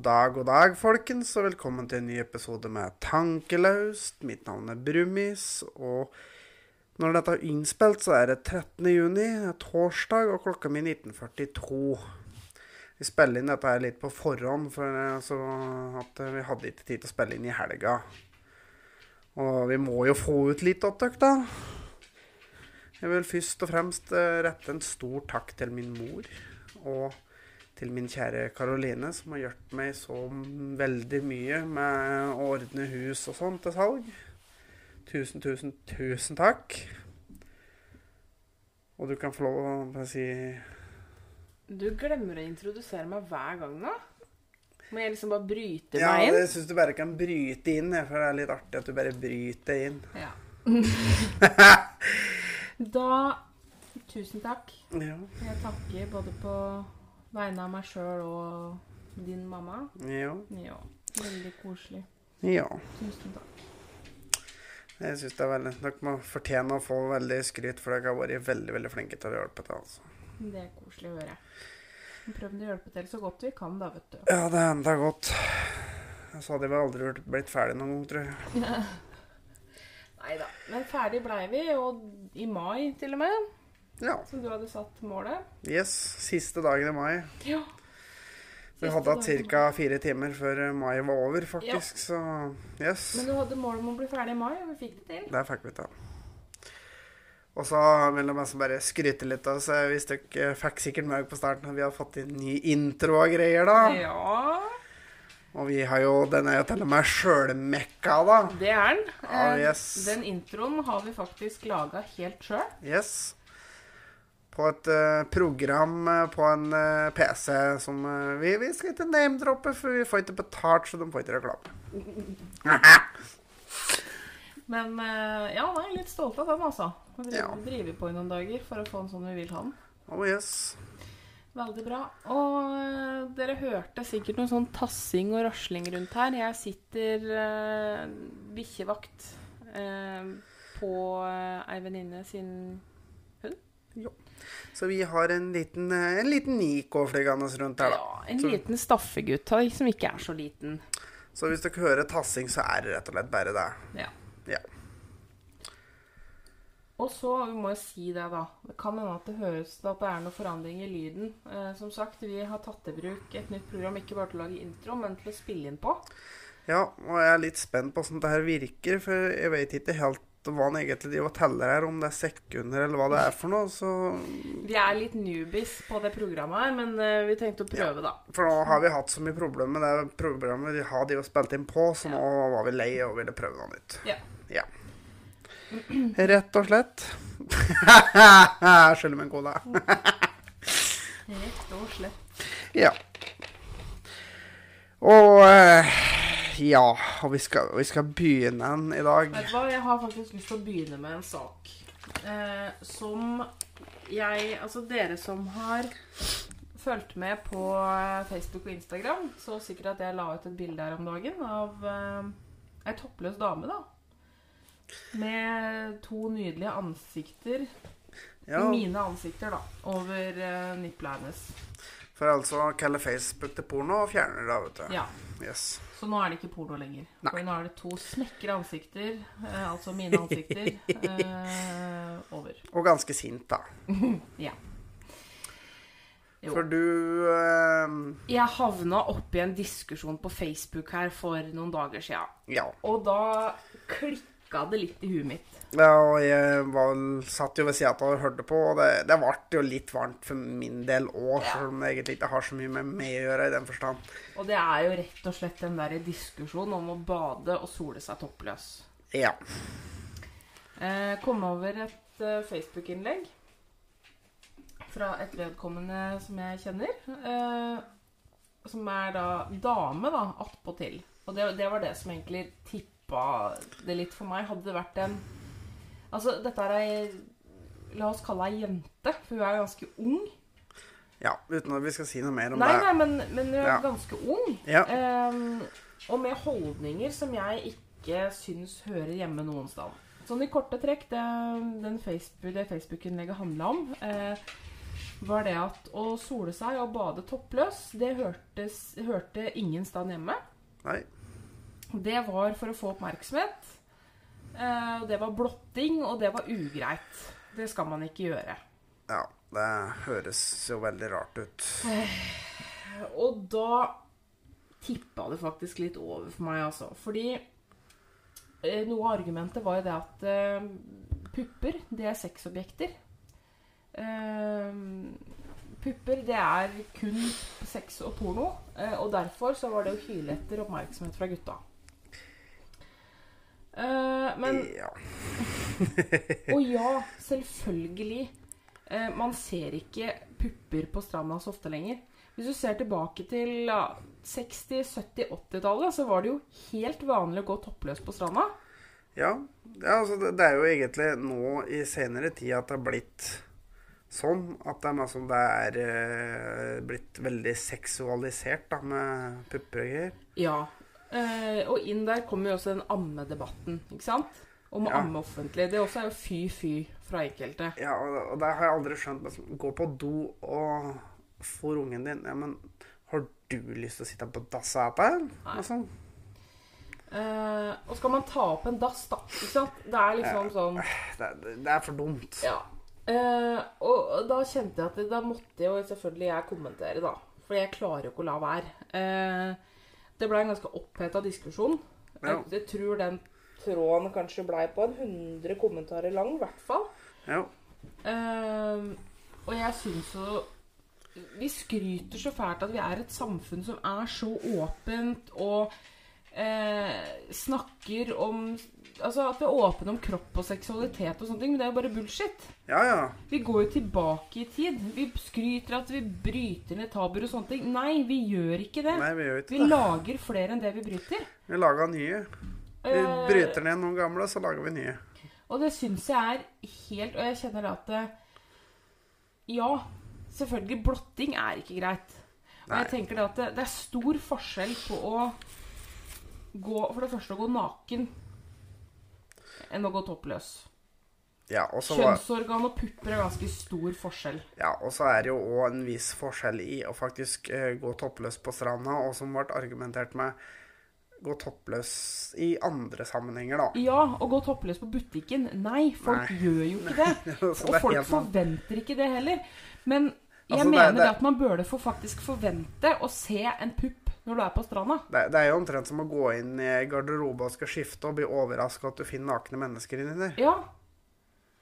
God dag, god dag, folkens, og velkommen til en ny episode med Tankelaust. Mitt navn er Brumis, og når dette er innspilt, så er det 13. juni, torsdag, og klokka mi 1942. Vi spiller inn dette her litt på forhånd, for altså, at vi hadde ikke tid til å spille inn i helga. Og vi må jo få ut litt av da. Jeg vil først og fremst eh, rette en stor takk til min mor. og til min kjære Karoline, som har hjulpet meg så veldig mye med å ordne hus og sånt til salg. Tusen, tusen, tusen takk. Og du kan få lov å si Du glemmer å introdusere meg hver gang nå. Må jeg liksom bare bryte Ja, meg inn? Ja, jeg syns du bare kan bryte inn, for det er litt artig at du bare bryter inn. Ja. da Tusen takk. Ja. Jeg takker både på vegne av meg sjøl og din mamma. Ja. Ja, veldig koselig. ja. Tusen takk. Jeg syns det er veldig Dere må fortjene å få veldig skryt, for dere har vært veldig veldig flinke til å hjelpe til. altså. Det er koselig å høre. Vi prøvde å hjelpe til så godt vi kan, da, vet du. Ja, det er enda godt. Så hadde vi aldri blitt ferdig noen gang, tror jeg. Nei da. Men ferdig blei vi, og i mai til og med. Ja. Så du hadde satt målet. Yes. Siste dagen i mai. Ja. Vi hadde hatt ca. fire timer før mai var over, faktisk. Så yes. Men du hadde mål om å bli ferdig i mai, og vi fikk det til. Der fikk vi til. Og så vil jeg bare- skryte litt av oss. Hvis dere fikk sikkert med på starten at vi har fått inn ny intro og greier, da. Ja, Og vi har jo Den er jo til og med sjølmekka, da. det er den. Ja, Eh, yes. Den introen har vi faktisk laga helt sjøl. Yes. På et uh, program eh, på en uh, PC som eh, vi, vi skal ikke name-droppe, for vi får ikke betalt, så de får ikke reklame. Men eh, ja, er litt stolt av den, altså. Vi driver, Ja. driver på i noen dager for å få den sånn vi vil ha den. Oh yes. Veldig bra. Og eh, dere hørte sikkert noe sånn tassing og rasling rundt her. Jeg sitter uh, bikkjevakt eh, på eh, ei venninne sin Så vi har en liten, eh, en liten Nico flygende rundt her, da. Ja, en Så- liten staffegutt her, som ikke er så liten. Så hvis dere hører tassing, så er det rett og slett bare det. Ja. Ja. Og så, vi må jo si det, da. Det kan hende at det høres at det er noe forandring i lyden. Eh, som sagt, vi har tatt i bruk et nytt program, ikke bare til å lage intro, men til å spille inn på. Ja, og jeg er litt spent på hvordan det her virker, for jeg vet ikke helt hva han egentlig driver og teller her, om det er sekunder eller hva det er for noe, så Vi er litt newbies på det programmet her, men uh, vi tenkte å prøve, da. For nå har vi hatt så mye problemer med det programmet vi har de spilt inn på, så nå var vi lei og ville prøve noe nytt. Ja. Ja. Rett og slett. Skylder meg en cola. Rett og slett. Ja. Og eh, ja, og vi skal, vi skal begynne den i dag. Vet du hva, jeg har faktisk lyst til å begynne med en sak. Eh, som jeg Altså, dere som har fulgt med på eh, Facebook og Instagram, så sikkert at jeg la ut et bilde her om dagen av eh, ei toppløs dame, da. Med to nydelige ansikter. Ja, Mine ansikter, da. Over eh, nippelet hennes. for altså kalle Facebook til porno og fjerner det, vet du. Ja. Yes. Så nå er det ikke porno lenger. Nei. For nå er det to smekre ansikter, eh, altså mine ansikter, eh, over. Og ganske sint, da. Ja. Jo. For du eh, Jeg havna oppi en diskusjon på Facebook her for noen dager sia. Ja. Og da klikka det litt i huet mitt. Ja, og jeg var, satt jo ved sida av og hørte på, og det, det ble jo litt varmt for min del òg, Ja. selv om det egentlig ikke har så mye med meg å gjøre i den forstand. Og det er jo rett og slett den der diskusjonen om å bade og sole seg toppløs. Ja. Eh, kom over et uh, Facebook-innlegg fra et vedkommende som jeg kjenner. Eh, som er da dame, da, attpåtil. Og det, det var det som egentlig tippa det litt for meg. Hadde det vært en Altså, dette er ei La oss kalle ei jente, for hun er ganske ung. ja. Uten at vi skal si noe mer om Nei, det. nei, men, men hun er Ja. ganske ung. Ja. Um, og med holdninger som jeg ikke syns hører hjemme noen sted. Sånn i korte trekk, det, den Facebook, det Facebook-innlegget handla om eh, var det at å sole seg og bade toppløs, det hørtes, hørte ingen sted hjemme. Nei. Det var for å få oppmerksomhet. Og det var blotting, og det var ugreit. Det skal man ikke gjøre. Ja, det høres jo veldig rart ut. Og da tippa det faktisk litt over for meg, altså. Fordi eh, noe av argumentet var jo det at eh, pupper, det er sexobjekter. Eh, pupper, det er kun sex og porno. Eh, og derfor så var det å hyle etter oppmerksomhet fra gutta. Eh, men Ja. Og ja, selvfølgelig. Uh, man ser ikke pupper på stranda så ofte lenger. Hvis du ser tilbake til ja, 60-, 70-, 80-tallet, så var det jo helt vanlig å gå toppløs på stranda. Ja, ja altså det, det er jo egentlig nå i senere tid at det har blitt sånn at det er, altså, det er eh, blitt veldig seksualisert da, med pupper og greier. Ja. Eh, og inn der kommer jo også den ammedebatten, ikke sant? Om å Ja. amme offentlig. Det også er jo fy-fy fra enkelte. Ja, og, det har jeg aldri skjønt. sånn, Gå på do og får ungen din. Ja, men har du lyst til å sitte på dass her? Altså, Eh, og skal man ta opp en dass, da? Ikke sant? Det er liksom sånn det, det er for dumt. Ja. Eh, og da kjente jeg at det, da måtte jo selvfølgelig jeg kommentere, da. For jeg klarer jo ikke å la være. Eh, det ble en ganske oppheta diskusjon. Ja. Jeg, jeg tror den tråden kanskje blei på en 100 kommentarer lang, i hvert fall. Ja. Uh, og jeg syns jo Vi skryter så fælt at vi er et samfunn som er så åpent og uh, snakker om Altså at vi er åpne om kropp og seksualitet og sånne ting, men det er jo bare bullshit. ja, ja. Vi går jo tilbake i tid. Vi skryter at vi bryter ned tabuer og sånne ting. Nei, vi gjør ikke det. Nei, vi gjør ikke Vi det. lager flere enn det vi bryter. Vi lager nye. Vi uh, bryter ned noen gamle, så lager vi nye. Og det syns jeg er helt Og jeg kjenner at Ja, selvfølgelig, blotting er ikke greit. Og jeg tenker det at det, det er stor forskjell på å gå For det første å gå naken enn å gå toppløs. Ja, og så Kjønnsorgan og pupper er ganske stor forskjell. Ja, og så er det jo òg en viss forskjell i å faktisk eh, gå toppløs på stranda, og som ble argumentert med gå toppløs i andre sammenhenger, da. Ja, å gå toppløs på butikken. Nei, folk Nei. gjør jo ikke det. Og det folk helt forventer ikke det heller. Men jeg Altså, mener det, det- at man burde få faktisk forvente å se en pupp når du er på stranda. Det, det er jo omtrent som å gå inn i garderoben og skal skifte og bli overraska at du finner nakne mennesker inni der. Ja.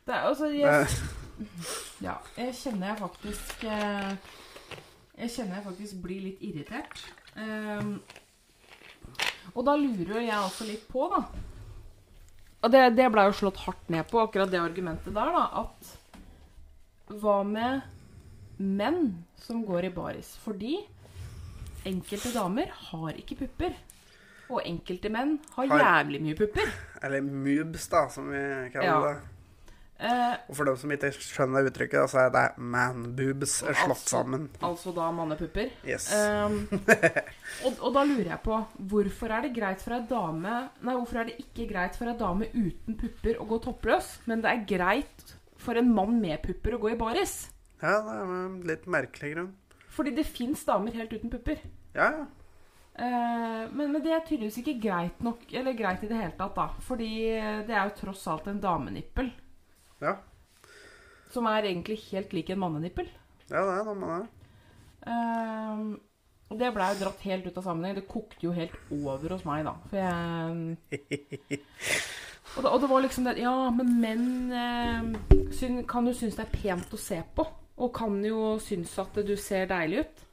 Det er altså jeg, Ja, jeg kjenner jeg faktisk eh, Jeg kjenner jeg faktisk blir litt irritert. Um, og da lurer jeg også litt på, da Og det, det ble jo slått hardt ned på, akkurat det argumentet der, da. At hva med menn som går i baris? Fordi enkelte damer har ikke pupper. Og enkelte menn har Har- jævlig mye pupper. eller moobs, da, som vi kaller Ja. det. Eh, Og for dem som ikke skjønner uttrykket, så er det man-boobs slått Altså- sammen. altså da mannepupper. Yes. Um, og, og da lurer jeg på hvorfor er det greit for ei dame Nei, hvorfor er det ikke greit for ei dame uten pupper å gå toppløs, men det er greit for en mann med pupper å gå i baris? Ja, det er en litt merkelig grunn. Fordi det fins damer helt uten pupper. Ja, ja. Uh, men, men det er tydeligvis ikke greit nok Eller greit i det hele tatt, da. Fordi det er jo tross alt en damenippel. Ja, Som er egentlig helt lik en mannenippel. ja det er det man det. Uh, det blei jo dratt helt ut av sammenheng. Det kokte jo helt over hos meg, da. For jeg og, det, og det var liksom det Ja, men menn uh, syn, kan jo synes det er pent å se på. Og kan jo synes at du ser deilig ut.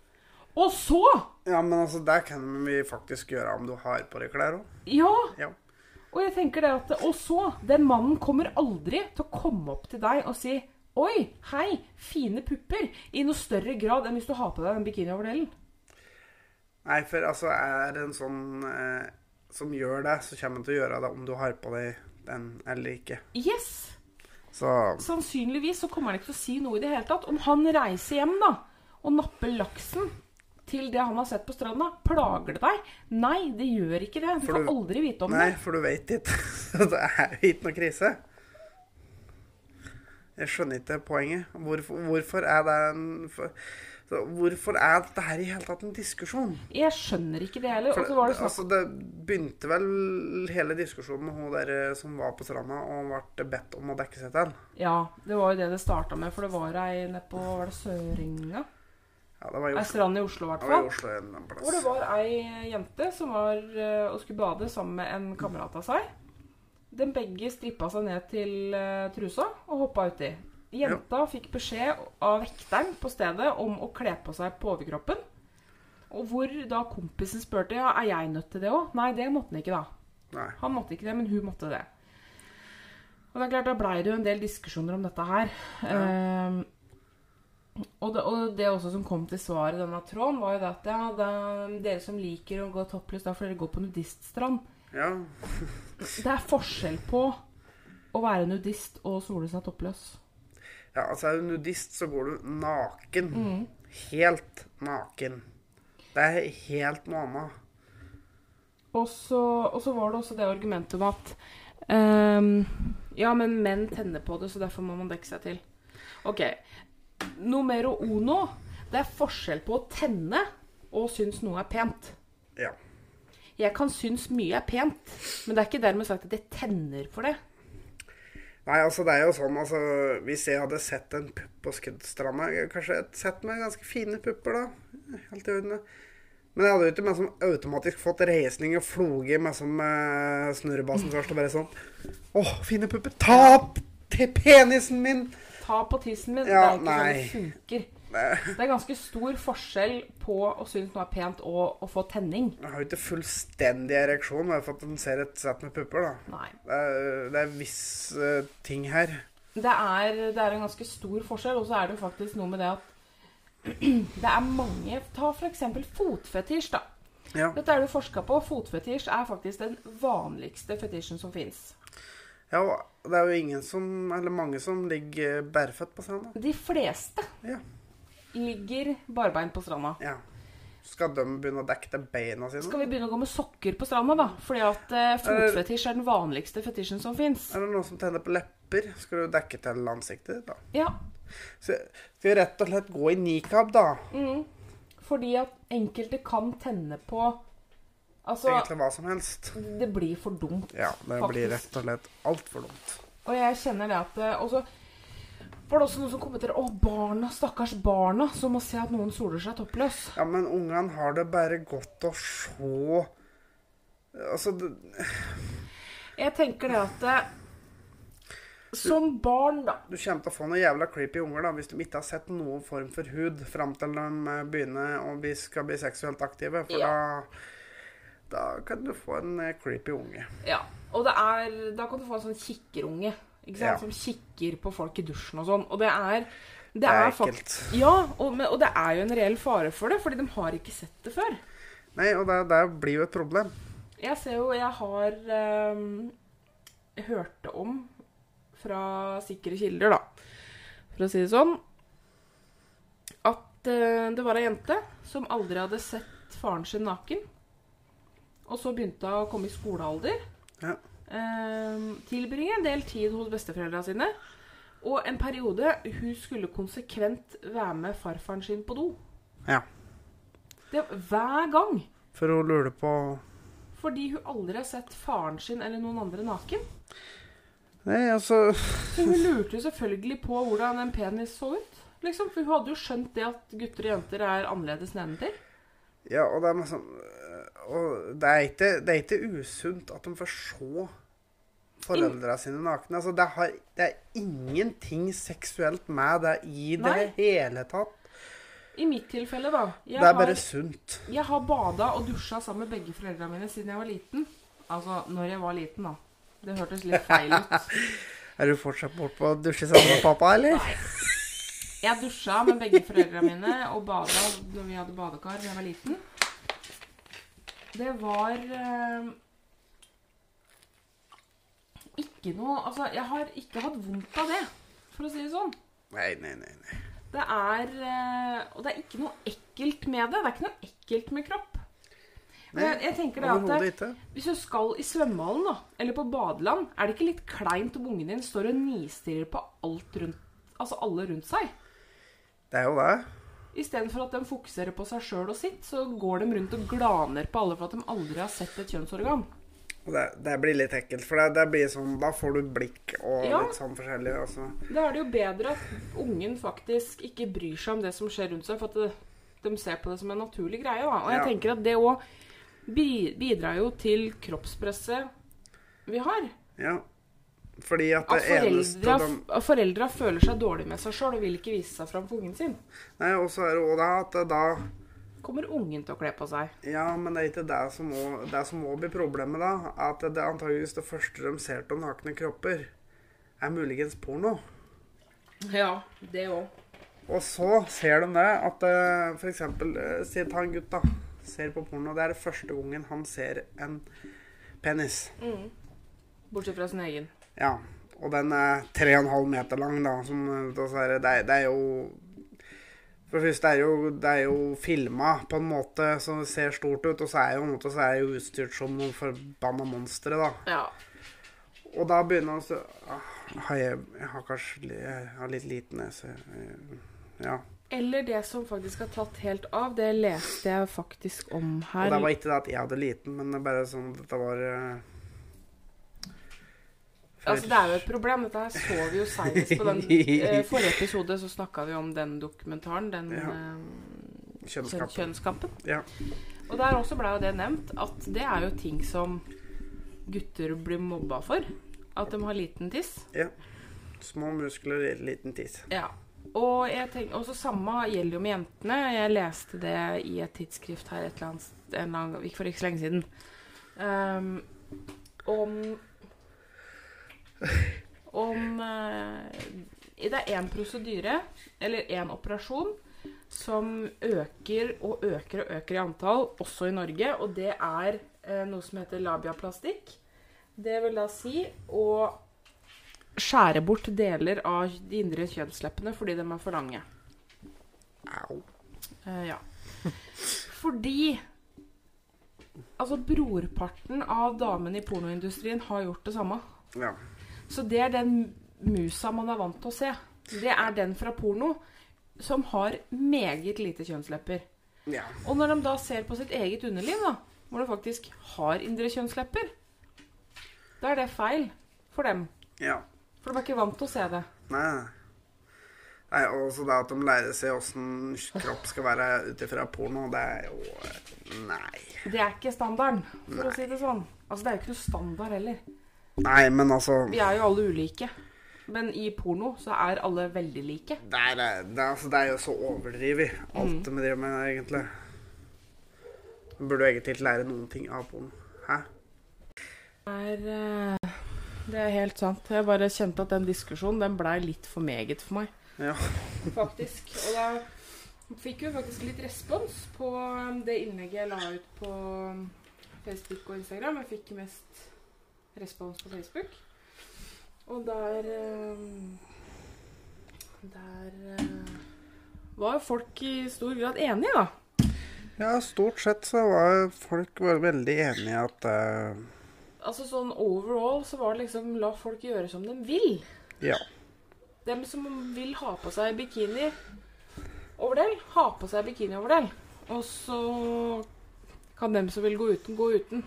Og så! Ja, men altså, det kan vi faktisk gjøre om du har på deg klær òg. Ja! Ja. Og jeg tenker det at Og så! Den mannen kommer aldri til å komme opp til deg og si Oi, hei, fine pupper. I noe større grad enn hvis du har på deg den bikinioverdelen. Nei, for altså, er det en sånn eh, som gjør det, så kommer han til å gjøre det om du har på deg den eller ikke. Yes! Så Sannsynligvis så kommer han ikke til å si noe i det hele tatt. Om han reiser hjem da, og napper laksen til det han har sett på stranda, plager det deg? Nei, det gjør ikke det. Du For får du- aldri vite om Nei, det. for du vet ikke. det er jo ikke noe krise. Jeg skjønner ikke poenget. Hvorfor, hvorfor er det en for, så Hvorfor er dette her i hele tatt en diskusjon? Jeg skjønner ikke det heller. For, Og så var det sånn... altså, det begynte vel hele diskusjonen med hun der eh, som var på stranda og ble bedt om å dekke seg til. Ja, det var jo det det starta med, for det var ei nede på Var det Søringa? Ja, det var i Ei strand i Oslo, i hvert fall. En. Hvor det var ei jente som var eh, og skulle bade sammen med en kamerat av seg. De begge strippa seg ned til eh, trusa og hoppa uti. Jenta fikk beskjed av vekteren på stedet om å kle på seg på overkroppen. Og hvor da kompisen spurte ja, er jeg nødt til det òg. Nei, det måtte han ikke, da. Nei. Han måtte ikke det, men hun måtte det. Og det er klart, Da blei det jo en del diskusjoner om dette her. Ehm, og, det, og det også som kom til svaret i denne tråden, var jo det at ja, det er dere som liker å gå toppløs, da får dere gå på nudiststrand. Ja. Det er forskjell på å være nudist og sole seg toppløs. Ja, altså er du nudist, så går du naken. Mm. Helt naken. Det er helt noe annet. Og så, og så var det også det argumentet om at um, Ja, men menn tenner på det, så derfor må man dekke seg til. Ok. Numero uno. Det er forskjell på å tenne og synes noe er pent. Ja. Jeg kan synes mye er pent, men det er ikke dermed sagt at jeg tenner for det. Nei, altså det er jo sånn, altså Hvis jeg hadde sett en pupp på Skuddstranda Kanskje jeg sett med ganske fine pupper, da. Helt i orden. Men jeg hadde jo ikke med som automatisk fått reisning og floge med som eh, snurrebassen først og bare sånn Å, fine pupper! Ta opp til penisen min! Ta på tissen min. Ja, det er ikke nei. sånn det funker. Det er ganske stor forskjell på å synes noe er pent og å få tenning. Jeg har jo ikke fullstendig ereksjon bare for at den ser et sett med pupper, da. Nei. Det er, det er visse ting her. Det er, det er en ganske stor forskjell, og så er det jo faktisk noe med det at det er mange Ta f.eks. fotfetisj, da. Ja. Dette er det forska på. Fotfetisj er faktisk den vanligste fetisjen som fins. ja, det er jo ingen som, eller mange som ligger bærføtt på stranda. De fleste Ja. Ligger barbeint på stranda. ja. Skal de begynne å dekke til beina sine? Skal vi begynne å gå med sokker på stranda, da? Fordi at uh, fotfetisj er den vanligste fetisjen som fins. Er det noen som tenner på lepper? Skal du dekke til ansiktet ditt, da? Ja. Så skal vi rett og slett gå i nikab, da? Mm. Fordi at enkelte kan tenne på Altså, Egentlig hva som helst. det blir for dumt. Ja, det Faktisk. blir rett og slett altfor dumt. Og jeg kjenner det at eh, Og så var det også noen som kommenterer Å, barna, stakkars barna, som må se at noen soler seg toppløs. Ja, men ungene har det bare godt å se Altså, det, Jeg tenker det at det, Som barn, da du kommer til å få noen jævla creepy unger da, hvis de ikke har sett noen form for hud fram til de eh, begynner å bli, skal bli seksuelt aktive. For Ja. da, da kan du få en eh, creepy unge. Ja. Og det er Da kan du få en sånn kikkerunge. Ja. Som kikker på folk i dusjen og sånn. Og det er Det, Det er er ekkelt. Ja, og, men, og det er jo en reell fare for det, fordi de har ikke sett det før. Nei, og det, det blir jo et problem. Jeg ser jo Jeg har um, hørt om fra sikre kilder, da, for å si det sånn, at eh, det var ei jente som aldri hadde sett faren sin naken. Og så begynte hun å komme i skolealder. Ja. Um, tilbringe en del tid hos besteforeldra sine. Og en periode hun skulle konsekvent være med farfaren sin på do. Ja. Det, hver gang. For å lure på Fordi hun aldri har sett faren sin eller noen andre naken. Nei, altså Så hun lurte jo selvfølgelig på hvordan en penis så ut. Liksom, For hun hadde jo skjønt det at gutter og jenter er annerledes nedentil. Ja, og det er liksom Og det er ikke, det er ikke usunt at de får se foreldra sine nakne. Altså, det, har, det er ingenting seksuelt med det i det Nei. hele tatt. I mitt tilfelle, da. Det er bare har, sunt. jeg har bada og dusja sammen med begge foreldrene mine siden jeg var liten. Altså når jeg var liten, da. Det hørtes litt feil ut. Er du fortsatt bort på å dusje sammen med pappa, eller? Jeg dusja med begge foreldrene mine og bada når vi hadde badekar da jeg var liten. Det var eh, ikke noe Altså, jeg har ikke hatt vondt av det, for å si det sånn. Nei, nei, nei. nei. Det er eh, Og det er ikke noe ekkelt med det. Det er ikke noe ekkelt med kropp. Nei, jeg, jeg tenker det at det, hvis du skal i svømmehallen da, eller på badeland, er det ikke litt kleint om ungen din står og nistirrer på alt rundt altså alle rundt seg. Det er jo det. Istedenfor at de fokuserer på seg sjøl og sitt, så går de rundt og glaner på alle for at de aldri har sett et kjønnsorgan. Det, det blir litt ekkelt, for det, det blir sånn Da får du blikk og Ja. litt sånn forskjellig. Altså. Da er det jo bedre at ungen faktisk ikke bryr seg om det som skjer rundt seg, for at det, de ser på det som en naturlig greie. Da. Og jeg Ja. tenker at det òg bidrar jo til kroppspresset vi har. Ja. Fordi at At foreldra, de foreldra føler seg dårlig med seg sjøl og vil ikke vise seg fram for ungen sin. Nei, og så er det òg det at da Kommer ungen til å kle på seg. Ja, men det er ikke det som må, det som må bli problemet, da. At det er antageligvis det første de ser av nakne kropper, er muligens porno. Ja, det òg. Og så ser de det at f.eks. for eksempel eh, Si ta en gutt, da. Ser på porno. Det er det første gangen han ser en penis. Mm. Bortsett fra sin egen. Ja. Og den er 3,5 meter lang, da. Som, det, det, er, det jo For det første er jo, det er jo filma på en måte som ser stort ut, og så er jo, måte, så er jo utstyrt som noen forbanna monstre, da. Ja. Og da begynner han så ah, har jeg, jeg har kanskje jeg har litt liten nese. Ja. Eller det som faktisk har tatt helt av, det leste jeg faktisk om her. Og det var ikke det at jeg hadde liten, men det bare sånn at det var eh, Altså, det er jo et problem. Dette her så vi jo seinest på den eh, forrige episode. Så snakka vi om den dokumentaren. Den Ja. eh, kjønn, Kjønnskap. Kjønnskampen. Ja. Og der også ble jo det nevnt at det er jo ting som gutter blir mobba for. At de har liten tiss. ja. Små muskler, liten tiss. Ja. Og jeg tenk, også samme gjelder jo med jentene. Jeg leste det i et tidsskrift her et eller annet, en ikke for ikke så lenge siden. Um, om om eh, Det er én prosedyre, eller én operasjon, som øker og øker og øker i antall, også i Norge. Og det er eh, noe som heter labiaplastikk. Det vil da si å skjære bort deler av de indre kjønnsleppene fordi de er for lange. Au. Eh, ja. Fordi Altså, brorparten av damene i pornoindustrien har gjort det samme. Ja. Så det er den musa man er vant til å se. Det er den fra porno som har meget lite kjønnslepper. ja. Og når de da ser på sitt eget underliv, da, hvor det faktisk har indre kjønnslepper, da er det feil for dem. Ja. For de er ikke vant til å se det. Nei, nei. Nei, også det at de lærer seg åssen kropp skal være ut ifra porno, det er jo Nei. Det er ikke standarden, for å si det sånn. Altså, det er jo ikke noe standard heller. Nei, men altså Vi er jo alle ulike. Men i porno så er alle veldig like. Det er, det er, altså, det er jo så overdrevet, alt de driver med, egentlig. De burde jo egentlig ikke lære noen ting av porno. Hæ? Det er, eh, det er helt sant. Jeg bare kjente at den diskusjonen den blei litt for meget for meg. Ja. Faktisk. Og da fikk vi faktisk litt respons på um, det innlegget jeg la ut på um, Facebook og Instagram. Jeg fikk mest respons på Facebook. Og der um, Der uh, var folk i stor grad enige, da. ja, stort sett så var folk var veldig enige i at uh... Altså sånn overall så var det liksom la folk gjøre som de vil. Ja. Dem som vil ha på seg bikini overdel, ha på seg bikini overdel. Og så kan dem som vil gå uten, gå uten.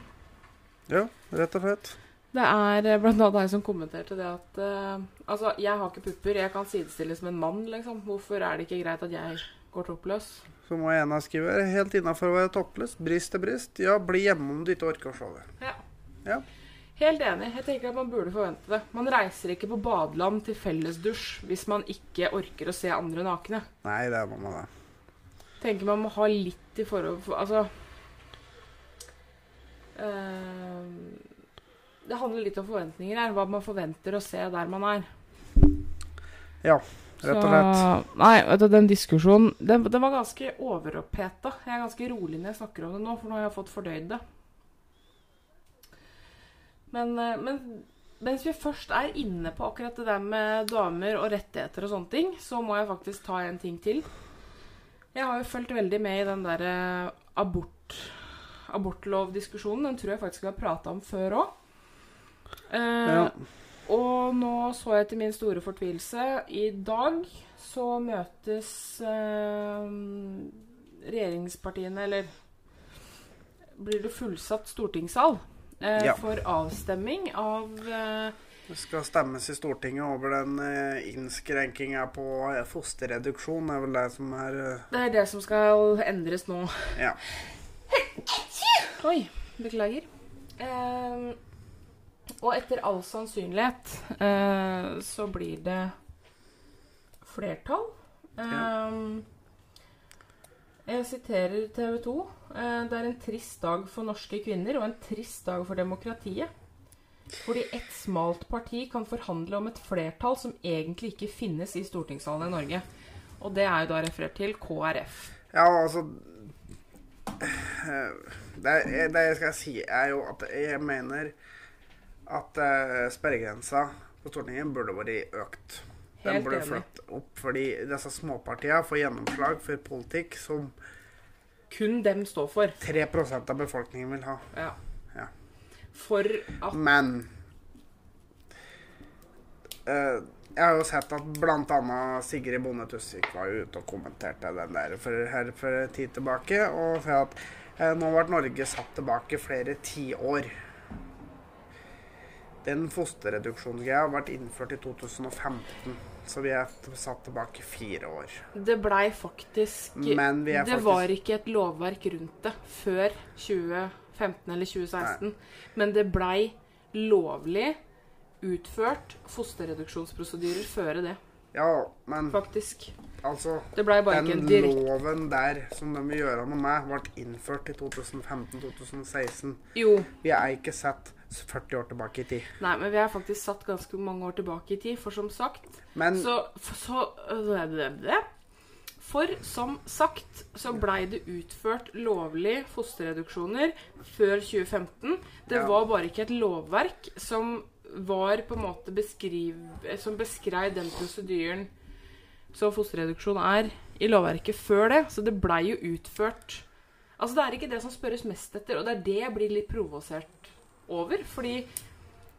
Ja, rett og slett. Det er eh, blant annet ei som kommenterte det at uh, Altså, jeg har ikke pupper, jeg kan sidestilles med en mann, liksom. Hvorfor er det ikke greit at jeg går toppløs? Så må jeg ene skrive helt innafor å være toppløs. Brist til brist. Ja, bli hjemme om du ikke orker å se det. Ja. Ja. Helt enig. Jeg tenker at man burde forvente det. Man reiser ikke på badeland til fellesdusj hvis man ikke orker å se andre nakne. Nei, det må man da. tenker man må ha litt i forhold for, Altså eh, Det handler litt om forventninger her. Hva man forventer å se der man er. Ja, Rett og slett. nei, vet du, den diskusjonen den, den var ganske overoppheta. Jeg er ganske rolig når jeg snakker om det nå, for nå har jeg fått fordøyd det. Men, eh, men mens vi først er inne på akkurat det der med damer og rettigheter og sånne ting, så må jeg faktisk ta en ting til. Jeg har jo fulgt veldig med i den derre abort, abortlovdiskusjonen. Den tror jeg faktisk vi har prata om før òg. Ja. og nå så jeg til min store fortvilelse I dag så møtes eh, regjeringspartiene, eller blir det fullsatt stortingssal, eh, Ja. for avstemming av eh, Det skal stemmes i Stortinget over den eh, innskrenkinga på eh, fosterreduksjon, er vel det som er eh, Det er det som skal endres nå. Ja. Oi, beklager. Eh, og etter all sannsynlighet eh, så blir det flertall. Eh, jeg siterer TV 2. Eh, det er en trist dag for norske kvinner og en trist dag for demokratiet. Fordi ett smalt parti kan forhandle om et flertall som egentlig ikke finnes i stortingssalen i Norge. Og det er jo da referert til KrF. Ja, altså eh, det, er- det jeg skal si, er jo at jeg mener at uh, sperregrensa på Stortinget burde vært økt. Den burde flyttet opp, fordi disse småpartiene får gjennomslag for politikk som Kun dem står for. 3% av befolkningen vil ha. Ja. Ja. For at Men uh, jeg har jo sett at bl.a. Sigrid Bonde Tusvik var jo ute og kommenterte den der for, her for tid tilbake, og sa at eh, nå ble Norge satt tilbake flere tiår. Den fosterreduksjonsgreia vært innført i 2015, så vi er satt tilbake fire år. det blei faktisk Men vi er Det faktisk var ikke et lovverk rundt det før 2015 eller 2016. Men det blei lovlig utført fosterreduksjonsprosedyrer før det, Ja, men faktisk. altså Det blei bare Den loven der som de vil gjøre noe med, ble innført i 2015-2016. Jo. Vi er ikke sett 40 år tilbake i tid. Nei, men vi er faktisk satt ganske mange år tilbake i tid, for som sagt Men Så, så øh, For som sagt så blei det utført lovlig fosterreduksjoner før 2015. Det Ja. var bare ikke et lovverk som var på en måte beskriv, Som beskrev den prosedyren som fosterreduksjon er i lovverket før det. Så det blei jo utført Altså det er ikke det som spørres mest etter, og det er det jeg blir litt provosert over. Fordi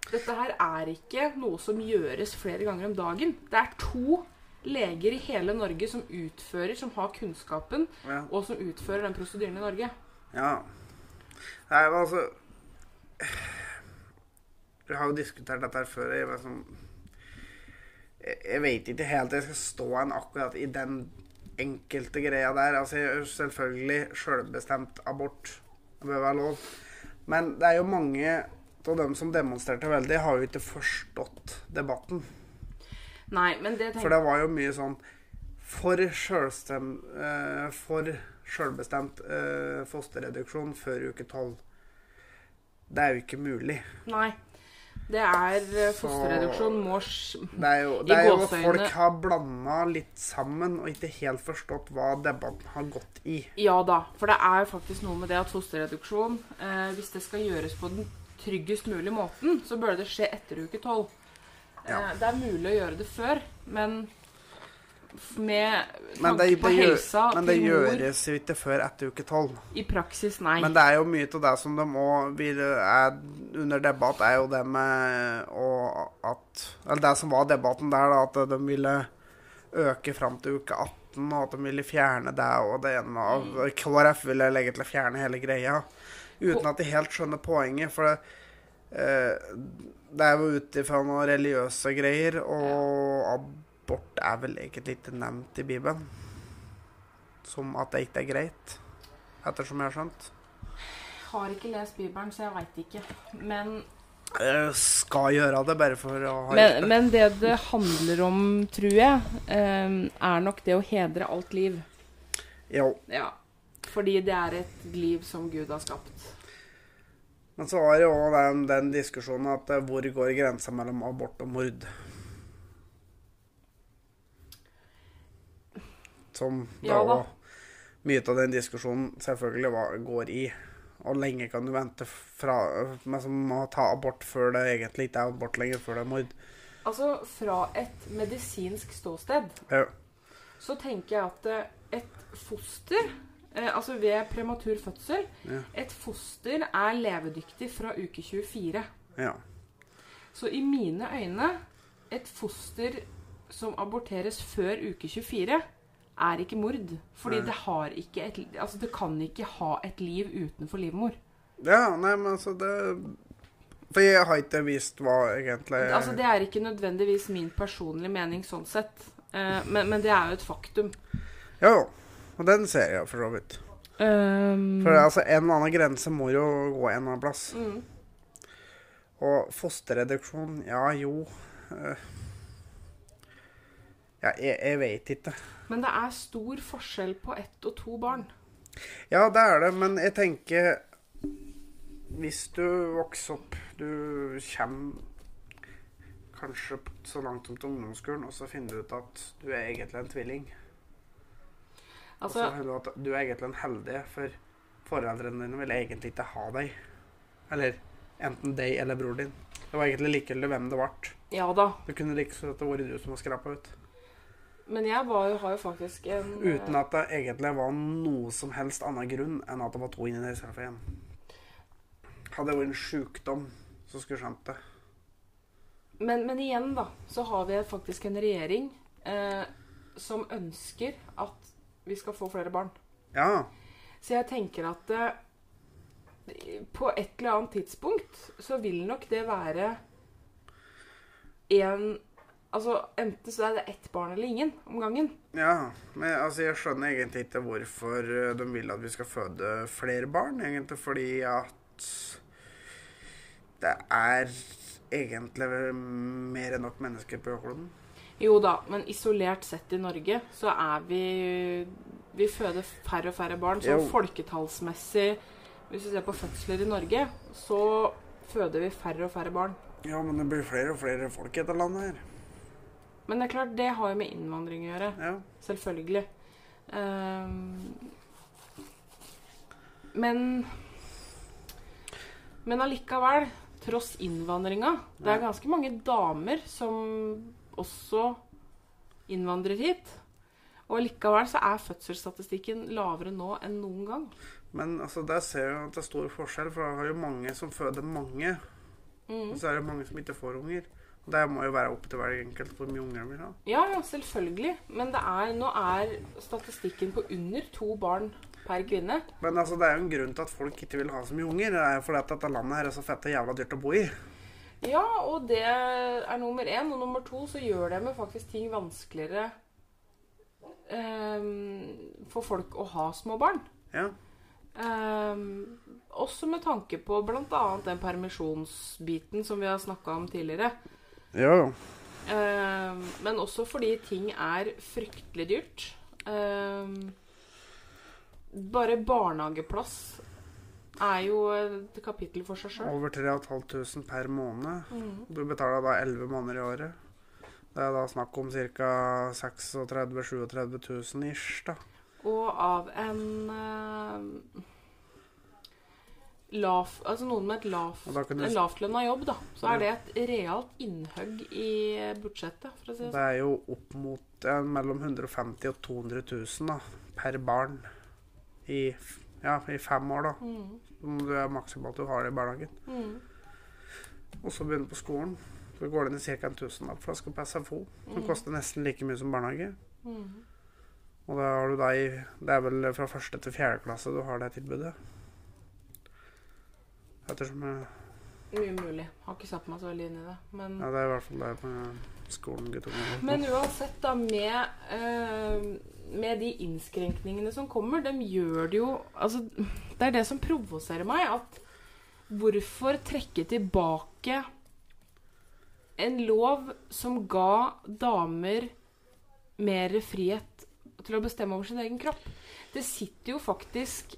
dette her er ikke noe som gjøres flere ganger om dagen. Det er to leger i hele Norge som utfører, som har kunnskapen, ja. og som utfører den prosedyren i Norge. ja. Nei, men altså Vi har jo diskutert dette her før. Jeg, sånn, jeg, jeg vet ikke helt jeg skal stå en akkurat i den enkelte greia der. Altså, selvfølgelig selvbestemt abort det bør være lov. Men det er jo mange av dem som demonstrerte veldig, har jo ikke forstått debatten. Nei, men det tenker... For det var jo mye sånn For selvstem, eh, For selvbestemt eh, fosterreduksjon før uke tolv. Det er jo ikke mulig. Nei. Det er eh, Fosterreduksjon må Det er jo, det er jo folk har blanda litt sammen og ikke helt forstått hva debatten har gått i. Ja da. For det er jo faktisk noe med det at fosterreduksjon, eh, hvis det skal gjøres på den tryggest mulige måten, så bør det skje etter uke tolv. Ja. Eh, det er mulig å gjøre det før, men med Men tanke det, på det, gjør, helsa men det gjøres jo ikke før etter uke tolv. i praksis, nei. Men det er jo mye av det som de òg vil er under debatt, er jo det med og at Eller det som var debatten der, da, at de ville øke fram til uke 18, og at de ville fjerne det og det ene av KrF ville legge til å fjerne hele greia. Uten at de helt skjønner poenget, for det, eh, det er jo ut ifra noen religiøse greier, og abort er vel egentlig ikke nevnt i Bibelen. Som at det ikke er greit, ettersom jeg har skjønt. har ikke lest Bibelen, så jeg veit ikke. Men, Jeg skal gjøre det bare for å ha men, det. men det det handler om, tror jeg, eh, er nok det å hedre alt liv. Jo. Ja. Fordi det er et liv som Gud har skapt. Men så var det jo den, den diskusjonen at eh, hvor går grensa mellom abort og mord? Som da Ja da. mye av den diskusjonen selvfølgelig var, går i. Og lenge kan du vente fra Men som ta abort før det egentlig ikke er abort lenger, før det er mord. Altså, fra et medisinsk ståsted Ja. så tenker jeg at eh, et foster eh, Altså ved prematur fødsel Ja. Et foster er levedyktig fra uke 24. ja. Så i mine øyne et foster som aborteres før uke 24, er ikke mord. Fordi det har ikke et Altså, det kan ikke ha et liv utenfor livmor. Ja, nei, men altså det For jeg har ikke visst hva egentlig Altså, det er ikke nødvendigvis min personlige mening sånn sett. Eh, men, men det er jo et faktum. Ja, jo. Og den ser jeg for så vidt. Um, For altså, en eller annen grense må jo gå en eller annen plass. mm. Og fosterreduksjon, ja jo eh, Ja, jeg, jeg vet ikke. Men det er stor forskjell på ett og to barn. Ja, det er det, men jeg tenker Hvis du vokser opp Du kommer kanskje så langt som til ungdomsskolen, og så finner du ut at du er egentlig en tvilling. Og så Altså, du at du er egentlig en heldig, for foreldrene dine vil egentlig ikke ha deg. Eller enten deg eller bror din. Det var egentlig likegyldig hvem det ble. ja da. Det kunne like så godt vært du som var skrapa ut. Men jeg var jo, har jo faktisk en Uten at det egentlig var noe som helst annen grunn enn at det var to inni der istedenfor én. Hadde det vært en sjukdom, så skulle jeg skjønt det. Men, men igjen, da, så har vi faktisk en regjering eh, som ønsker at vi skal få flere barn. Ja. Så jeg tenker at eh, på et eller annet tidspunkt så vil nok det være en Altså enten så er det ett barn eller ingen om gangen. Ja, men altså, jeg skjønner egentlig ikke hvorfor eh, de vil at vi skal føde flere barn. Egentlig fordi at det er egentlig mer enn nok mennesker på jordkloden. Jo da, men isolert sett i Norge så er vi Vi føder færre og færre barn. Så Jo. folketallsmessig, hvis vi ser på fødsler i Norge, så føder vi færre og færre barn. Ja, men det blir flere og flere folk i dette landet her. Men det er klart, det har jo med innvandring å gjøre. Ja. Selvfølgelig. Um, men Men allikevel, tross innvandringa Det er ganske mange damer som også innvandrer hit. Og allikevel så er fødselsstatistikken lavere nå enn noen gang. Men altså, der ser jeg at det er stor forskjell, for det er jo mange som føder mange. Mm. Og så er det mange som ikke får unger. Det må jo være opp til hver enkelt hvor mye unger de vil ha. Ja, ja, selvfølgelig. Men det er, nå er statistikken på under to barn per kvinne. Men altså, det er jo en grunn til at folk ikke vil ha så mye unger. Det er jo fordi at dette landet her er så fett og jævla dyrt å bo i. Ja, og det er nummer én. Og nummer to så gjør det med faktisk ting vanskeligere um, for folk å ha små barn. Ja. Um, også med tanke på bl.a. den permisjonsbiten som vi har snakka om tidligere. Jo, ja. Uh, men også fordi ting er fryktelig dyrt. Uh, bare barnehageplass er jo et kapittel for seg sjøl. Over 3500 per måned. Mm. Du betaler da 11 måneder i året. Det er da snakk om ca. 36 000-37 000 ish, da. Og av en eh, lav, altså noen med et lav, du- en lavtlønna jobb, da, så er det et realt innhugg i budsjettet, for å si det Det sånn. er jo opp mot eh, mellom 150 og 200 000 da, per barn i, ja, i fem år, da. Mm. Om du er maksimalt du har det i barnehagen. Mm. Og så begynner du på skolen. Så går det i ca. en tusenlapp for å skal på SFO. Som Mm. koster nesten like mye som barnehage. Mm. Og da har du da i Det er vel fra første til fjerde klasse du har det tilbudet. Ettersom jeg, Mye mulig. Har ikke satt meg så veldig inn i det. Men, Ja, det er i hvert fall det på skolen guttungen. men uansett, da, med, eh, med de innskrenkningene som kommer, de gjør det jo Altså, det er det som provoserer meg, at hvorfor trekke tilbake en lov som ga damer mer frihet til å bestemme over sin egen kropp? Det sitter jo faktisk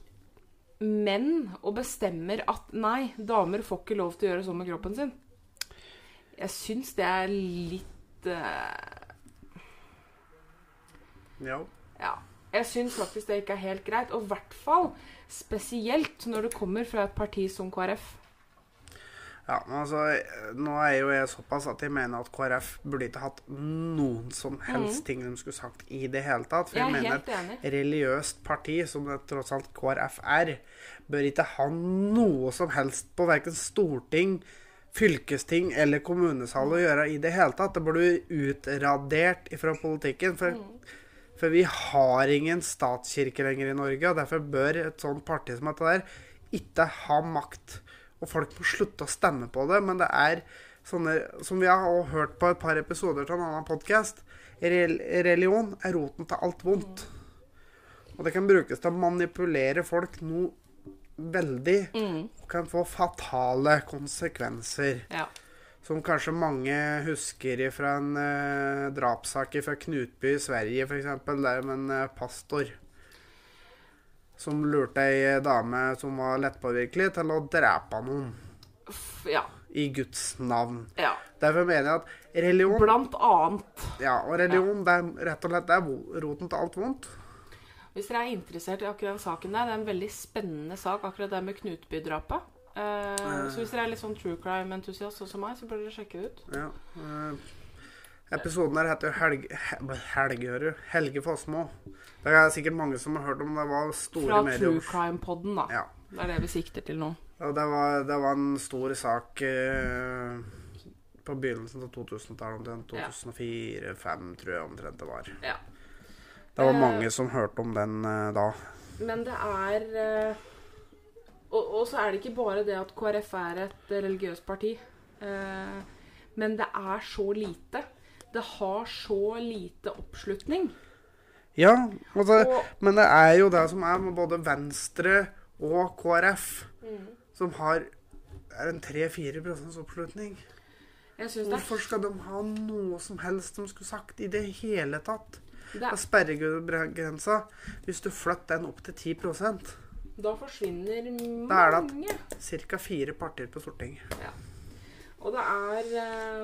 menn og bestemmer at nei, damer får ikke lov til å gjøre sånn med kroppen sin. Jeg syns det er litt uh... Ja. Ja. Jeg syns faktisk det ikke er helt greit. Og i hvert fall spesielt når det kommer fra et parti som KrF. Ja, men altså Nå er jo jeg såpass at jeg mener at KrF burde ikke hatt noen som helst ting de skulle sagt i det hele tatt. For Jeg jeg er mener helt enig. et religiøst parti, som det tross alt KrF er, bør ikke ha noe som helst på verken storting, fylkesting eller kommunesal å gjøre i det hele tatt. Det burde utradert fra politikken. For, for vi har ingen statskirke lenger i Norge, og derfor bør et sånt parti som dette der ikke ha makt. Og folk må slutte å stemme på det, men det er sånne Som vi har hørt på et par episoder av en annen podkast, religion er roten til alt vondt. Og det kan brukes til å manipulere folk noe veldig og kan få fatale konsekvenser. Ja. Som kanskje mange husker fra en eh, drapssak fra Knutby i Sverige, f.eks. Der med en eh, pastor som lurte ei dame som var lettpåvirkelig, til å drepe noen ja. i Guds navn. ja. Derfor mener jeg at religion Blant annet. Ja, og religion det er rett og slett det er roten til alt vondt. Hvis dere er interessert i akkurat den saken der, det er en veldig spennende sak, akkurat det med Knutby-drapet. Eh, så hvis dere er litt sånn true crime-entusiast sånn som meg, så bør dere sjekke det ut. Ja. eh, episoden her heter Helge, He- Helge? Helge Fossmo. Det er sikkert mange som har hørt om det var store Fra medier. True Crime-podden, da. Ja. Det er det vi sikter til nå. Det var, det var en stor sak eh, på begynnelsen av 2000-tallet, omtrent 2004-2005, tror jeg omtrent det var. Ja. Det var Eh. mange som hørte om den eh, da. Men det er eh, og, og så er det ikke bare det at KrF er et religiøst parti. Eh, men det er så lite. Det har så lite oppslutning. Ja, altså, Og- men det er jo det som er med både Venstre og KrF, Mm. som har er en 3-4 oppslutning. Hvorfor skal de ha noe som helst de skulle sagt i det hele tatt? det er, Sperregrensa, hvis du flytter den opp til 10 da forsvinner Da er det mange. ca. fire partier på Stortinget. Og det er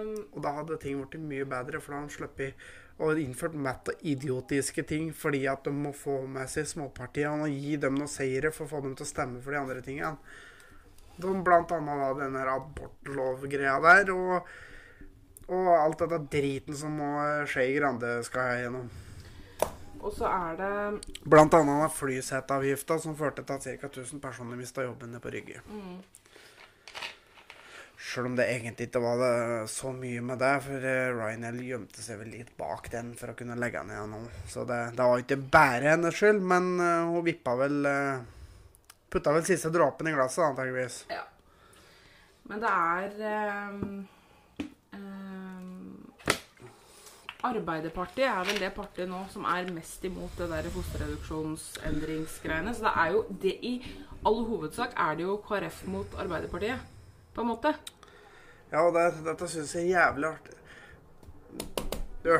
um... Og da hadde ting blitt mye bedre, for da hadde han sluppet å innført matt og idiotiske ting fordi at de må få med seg småpartiene og gi dem noen seire for å få dem til å stemme for de andre tingene. De blant annet da her abortlovgreia der, og, og alt dette driten som Skei Grande skal gjennom. Og så er det Blant annet den flyseteavgifta som førte til at ca. 1000 personer mista jobben på Rygge. Sjøl om det egentlig ikke var så mye med det, for Ryanell gjemte seg vel litt bak den for å kunne legge ned nå. Så det, det var ikke bare hennes skyld, men eh, hun vippa vel eh, Putta vel siste dråpen i glasset, antageligvis. Ja. Men det er um, um, Arbeiderpartiet er vel det partiet nå som er mest imot det der fosterreduksjonsendringsgreiene. Så det er jo det i all hovedsak er det jo KrF mot Arbeiderpartiet, på en måte. Ja, og det, dette syns jeg er jævlig artig. Du.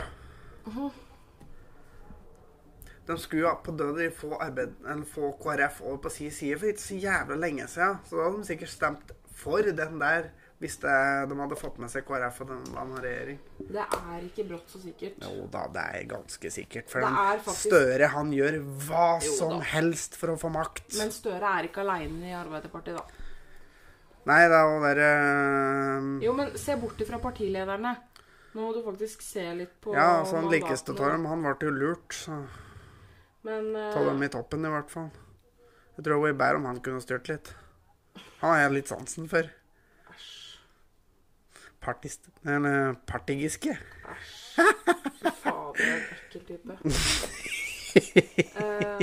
De skulle jo på døden få, arbeid, eller få KrF over på sin side for ikke så jævlig lenge siden. Så da hadde de sikkert stemt for den der hvis det, de hadde fått med seg KrF og den annen regjering. Det er ikke brått så sikkert. Jo da, det er ganske sikkert. For den faktisk- Støre han gjør hva som helst for å få makt. Men Støre er ikke aleine i Arbeiderpartiet, da. Nei, det er jo være... eh, Jo, men se bort ifra partilederne. Nå må du faktisk se litt på Ja, så han likeste av dem, han ble jo lurt. Så Men uh... ta dem i toppen, i hvert fall. Jeg tror var bedre om han kunne styrt litt. Han har jeg litt sansen for. Partist... Eller partigiske. Fy fader, ekkel type. uh,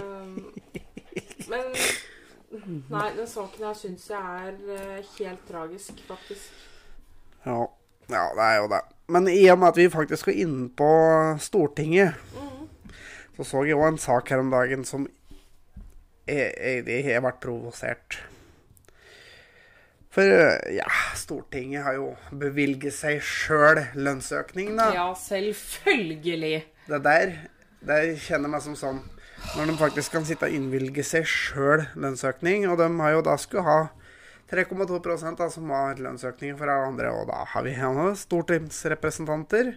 men Nei, den saken her syns jeg er eh, helt tragisk, faktisk. Ja. ja, det er jo det. Men i og med at vi faktisk skal inn på Stortinget, så så jeg òg en sak her om dagen som jeg, vært jeg provosert. For ja, Stortinget har jo bevilget seg sjøl lønnsøkning, da. Ja, selvfølgelig. Det der det kjenner meg som sånn Når de faktisk kan sitte og innvilge seg sjøl lønnsøkning, og de har jo da skulle ha 3,2 da, som var lønnsøkning for alle andre, og da har vi her stortingsrepresentanter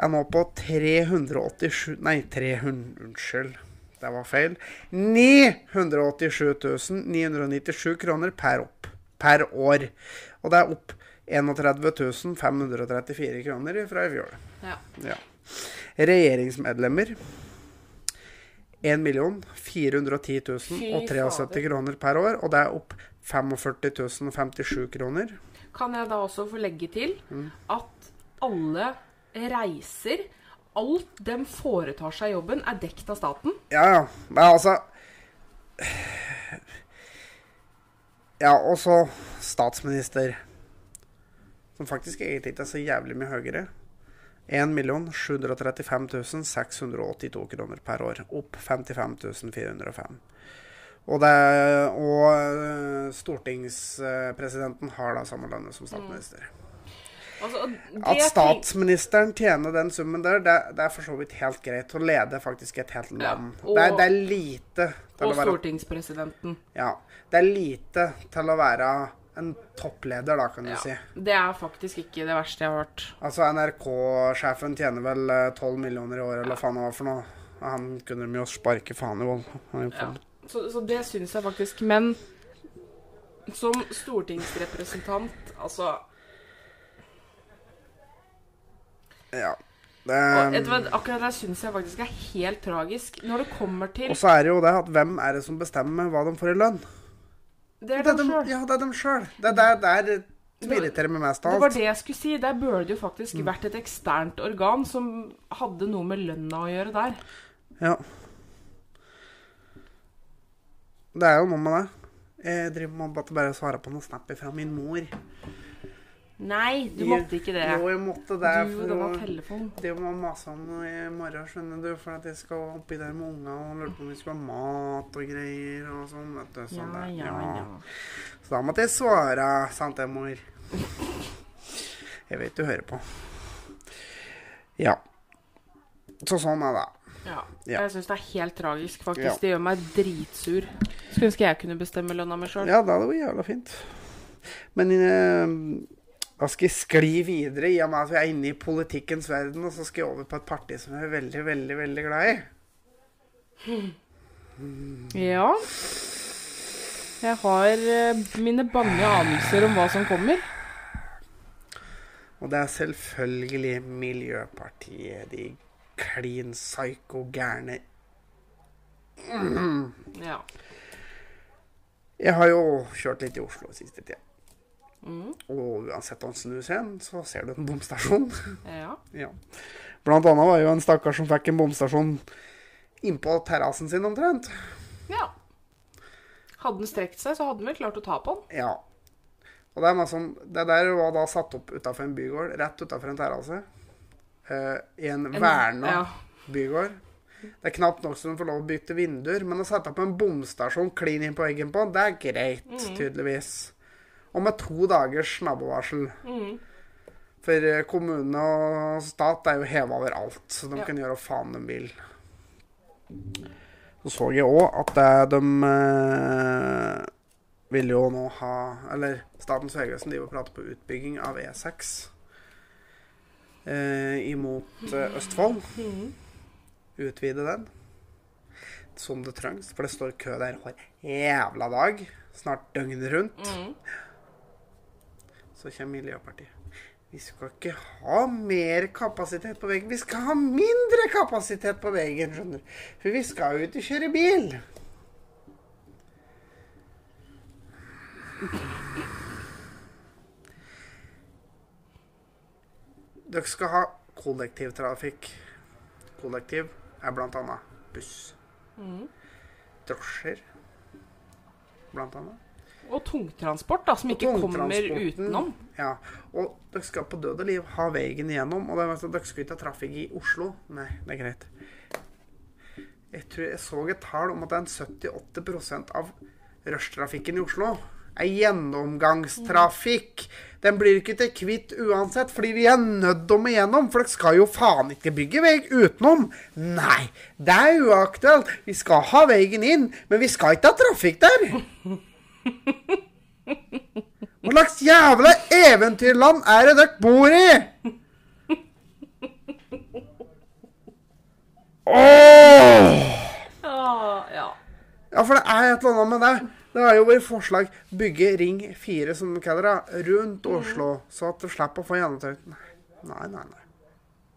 er nå på 387 Nei, 300 Unnskyld, det var feil. 987 997 kroner per opp per år. Og det er opp 31 534 kroner fra i fjor. Ja. Ja. Regjeringsmedlemmer 1 410 073 Fy fader. kroner per år, og det er opp 45 057 kroner. kan jeg da også få legge til Mm. at alle reiser Alt de foretar seg i jobben, er dekt av staten. Ja, ja. Men altså Ja, og så statsminister. Som faktisk egentlig ikke er så jævlig mye høyere. 1 735 682 kroner per år. Opp 55 405. Og, det, og øh, stortingspresidenten har da samme lønne som statsminister. Altså, At statsministeren tjener den summen der, det, det er for så vidt helt greit. Å lede faktisk et helt Ja, og- det, er, det er lite til å være Og stortingspresidenten. Ja. Det er lite til å være en toppleder, da, kan du Ja. si. Det er faktisk ikke det verste jeg har hørt. Altså, NRK-sjefen tjener vel tolv 12 millioner i året, eller hva faen det var for noe. Han kunne de jo sparke faen i vold. Ja. Så, så det syns jeg faktisk. Men som stortingsrepresentant, altså Ja. Det, og, vet Akkurat det syns jeg faktisk er helt tragisk. Når det kommer til og så er det jo det at hvem er det som bestemmer hva de får i lønn? Det er Det er dem sjøl. ja, det er dem sjøl. Det er der, som irriterer meg mest av Det var det jeg skulle si. Der burde det jo faktisk Mm. vært et eksternt organ som hadde noe med lønna å gjøre der. Ja. Det er jo noe med det. Jeg driver med bare svare på noe snap fra min mor. Nei, du måtte ikke det. Jo, jeg måtte det. Du for det var telefon. Det må mase om i morgen, skjønner du, for at jeg skal oppi der med unga og lurer på om vi skal ha mat og greier og sånn. vet du. Ja, Sånn der. ja, ja. Så da måtte jeg svare, sant det, mor? Jeg vet du hører på. Ja. Så sånn er det. ja. Ja. Jeg syns det er helt tragisk, faktisk. Ja. Det gjør meg dritsur. Skulle ønske jeg kunne bestemme lønna mi sjøl. Ja, det hadde vært jævla fint. Men eh, da skal jeg skli videre, i og med at vi er inne i politikkens verden, og så skal jeg over på et parti som jeg er veldig, veldig, veldig glad i. Ja. Jeg har eh, mine bange anelser om hva som kommer. Og det er selvfølgelig Miljøpartiet. De klin psyko gærne Ja. Jeg har jo kjørt litt i Oslo siste tida. Mm. Og uansett om snus igjen, så ser du en bomstasjon. ja. ja. Blant annet var jo en stakkar som fikk en bomstasjon innpå terrassen sin omtrent. ja. Hadde den strekt seg, så hadde den vel klart å ta på den. Ja. Og det, er sånn- det der var da satt opp utafor en bygård, rett utafor en terrasse. eh, I en, En- verna ja. bygård. Det er knapt nok så de får lov å bytte vinduer, men å sette opp en bomstasjon klin inn på veggen på, det er greit, Mm. tydeligvis. Og med to dagers nabovarsel. Mm. For eh, kommune og stat er jo heva over alt, så de Ja. kan gjøre hva faen de vil. Så så jeg òg at eh, de eh, vil jo nå ha Eller Statens vegvesen driver og prater på utbygging av E6 eh, imot eh, Østfold. Mm. Utvide den som det trengs, for det står kø der hver jævla dag. Snart døgnet rundt. Mm. Så kommer Miljøpartiet. Vi skal ikke ha mer kapasitet på veggen, Vi skal ha mindre kapasitet på veggen, skjønner du. For vi skal jo ikke kjøre bil. Dere skal ha kollektivtrafikk. Kollektiv er blant annet buss. Mm. Drosjer, blant annet. Og tungtransport, da, som ikke kommer utenom. Ja, og dere skal på død og liv ha veien igjennom. Og det altså, dere skal ikke ha trafikk i Oslo. Nei, det er greit. Jeg tror jeg så et tall om at det er en 70-80 av rushtrafikken i Oslo er gjennomgangstrafikk. Den blir ikke til kvitt uansett, fordi vi er nødt om igjennom. For dere skal jo faen ikke bygge vei utenom. Nei, det er uaktuelt. Vi skal ha veien inn, men vi skal ikke ha trafikk der. Hva slags jævla eventyrland er det dere bor i? Åh! Ja, ja. Ja, for det er et eller annet med det. Det har jo vært forslag bygge Ring 4, som de kaller det, rundt Oslo, så at du slipper å få gjennomtøyd. Nei, nei, nei. nei.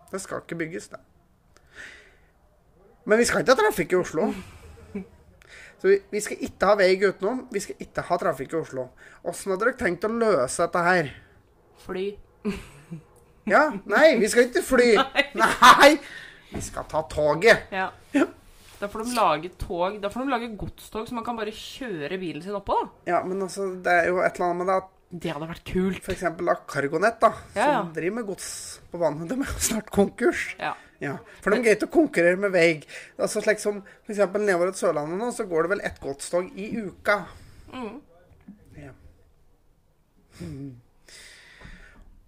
Det skal ikke bygges, det. Men vi skal ikke ha trafikk i Oslo. Så vi, vi skal ikke ha vei utenom. Vi skal ikke ha trafikk i Oslo. Åssen hadde dere tenkt å løse dette her? Fly. Ja, nei, vi skal ikke fly. Nei! nei. Vi skal ta toget. Ja. Da får de lage tog Da får de lage godstog så man kan bare kjøre bilen sin oppå. da Ja, men altså, det er jo et eller annet med det at Det hadde vært kult. da Cargonet, da, Ja, ja. som driver med gods på vannet. de er jo snart konkurs. Ja. Ja, For de greier ikke å konkurrere med vei. Altså, slik som eksempel nedover til Sørlandet nå, så går det vel ett godstog i uka. Mm. Ja. Mm.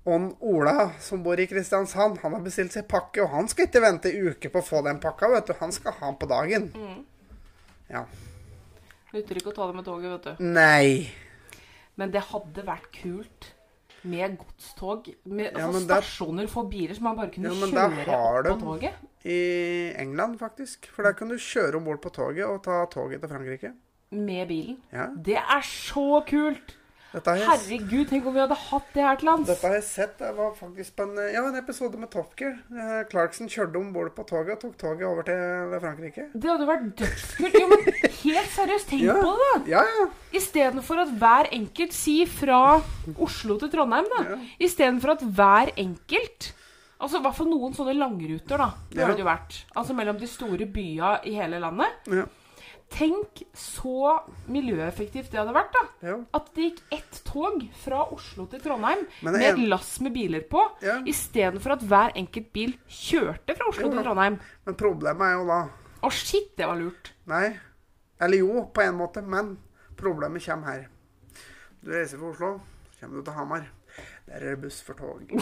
Og Ola, som bor i Kristiansand, han har bestilt seg pakke, og han skal ikke vente ei uke på å få den pakka, vet du. Han skal ha den på dagen. Mm. Ja. Nytter ikke å ta det med toget, vet du. Nei. Men det hadde vært kult med godstog. Med Ja, altså, der- stasjoner for biler som man bare kunne Ja, kjøre opp på toget. I England, faktisk. For der kan du kjøre om bord på toget og ta toget til Frankrike. Med bilen. Ja. Det er så kult! Herregud, tenk om vi hadde hatt det her til lands. dette har jeg sett. Det var faktisk på en, ja, en episode med Top Gear. Eh, Clarkson kjørte om bord på toget og tok toget over til Frankrike. Det hadde vært dødskult. Jo, men helt seriøst, tenk Ja. på det, da. Ja, ja. Istedenfor at hver enkelt Si fra Oslo til Trondheim, da. Ja. Istedenfor at hver enkelt Altså i hvert fall noen sånne langruter, da. Det Ja. hadde jo vært. Altså mellom de store byene i hele landet. ja. Tenk så miljøeffektivt det hadde vært, da. ja. At det gikk ett tog fra Oslo til Trondheim med en- et lass med biler på, Ja. istedenfor at hver enkelt bil kjørte fra Oslo ja. til Trondheim. Men problemet er jo da Å, shit, det var lurt. Nei. Eller jo, på en måte, men problemet kommer her. Du reiser fra Oslo, så kommer du til Hamar. Der er det buss for tog.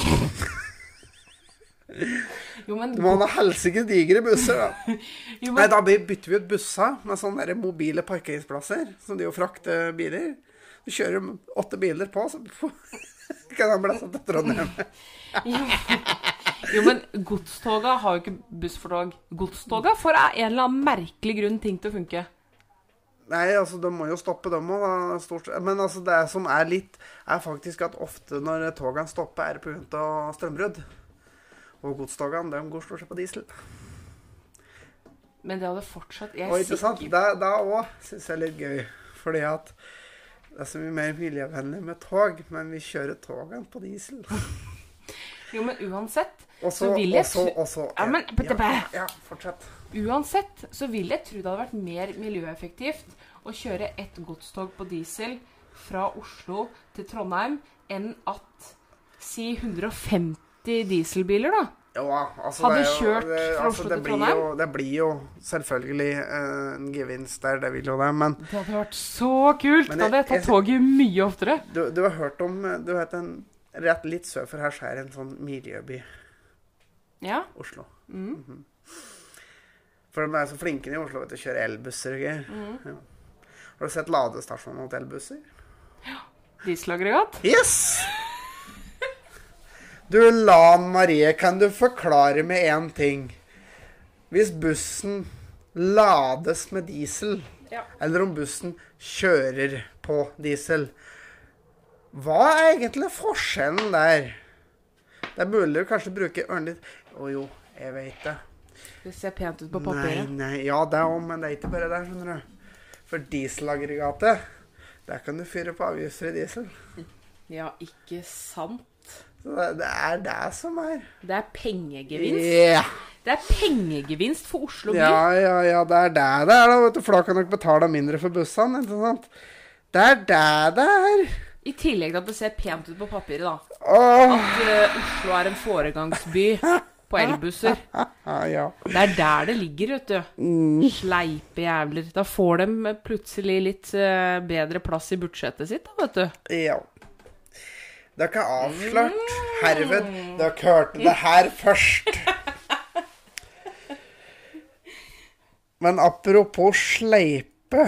Jo, men, Du må ha helsike digre busser, da. jo, Nei, da bytter vi ut busser med sånne der mobile parkeringsplasser, som de jo frakter biler. Du kjører åtte biler på, så kan han bli satt til Trondheim. Jo, jo, men godstoga har jo ikke buss for tog. Godstoga får av en eller annen merkelig grunn ting til å funke. Nei, altså, de må jo stoppe, dem òg. Men altså, det som er litt, er faktisk at ofte når togene stopper, er det pga. strømbrudd. Og godstogene, de går stort sett på diesel. Men det hadde fortsatt Jeg er sikker Det, òg syns jeg er litt gøy. Fordi at det er så mye mer miljøvennlig med tog, men vi kjører togene på diesel. Jo, men uansett også, så, vil jeg også, også, Ja, men- ja, ja, fortsett. Uansett så vil jeg tro det hadde vært mer miljøeffektivt å kjøre ett godstog på diesel fra Oslo til Trondheim enn at si 150 dieselbiler, da. Ja, altså, Hadde det jo- kjørt det, fra altså, Oslo det til blir Trondheim? Jo, det blir jo selvfølgelig eh, en gevinst der, det vil jo det. Men Det hadde vært så kult! Da hadde jeg tatt toget mye oftere. du, du har hørt om Du vet en Rett litt sør for her så er det en sånn miljøby, Ja. Oslo. Mm. For de er så flinke i Oslo vet du, kjører elbusser og greier. Mm. Ja. Har du sett ladestasjonen til elbusser? Ja. Dieselaggregat. Yes! Du, Lan Marie, kan du forklare med én ting? Hvis bussen lades med diesel, Ja. eller om bussen kjører på diesel, hva er egentlig forskjellen der? Det er mulig du kanskje bruke ørne litt Å jo, jeg vet det. Det ser pent ut på papiret. nei, nei, ja, det òg, men det er ikke bare der, skjønner du. For dieselaggregatet, der kan du fyre på avgiftsfri diesel. Ja, ikke sant? Så det, er det som er Det er pengegevinst. Yeah. Det er pengegevinst for Oslo by. ja, ja, ja, det er det det er, da, vet du. For da kan dere betale mindre for bussene, ikke sant? Det er det det er. I tillegg til at det ser pent ut på papiret, da. Oh. At uh, Oslo er en foregangsby på elbusser. ja. Det er der det ligger, vet du. Sleipe jævler. Da får de plutselig litt uh, bedre plass i budsjettet sitt, da, vet du. ja. Dere har avslørt herved Dere hørte det her først. Men apropos sleipe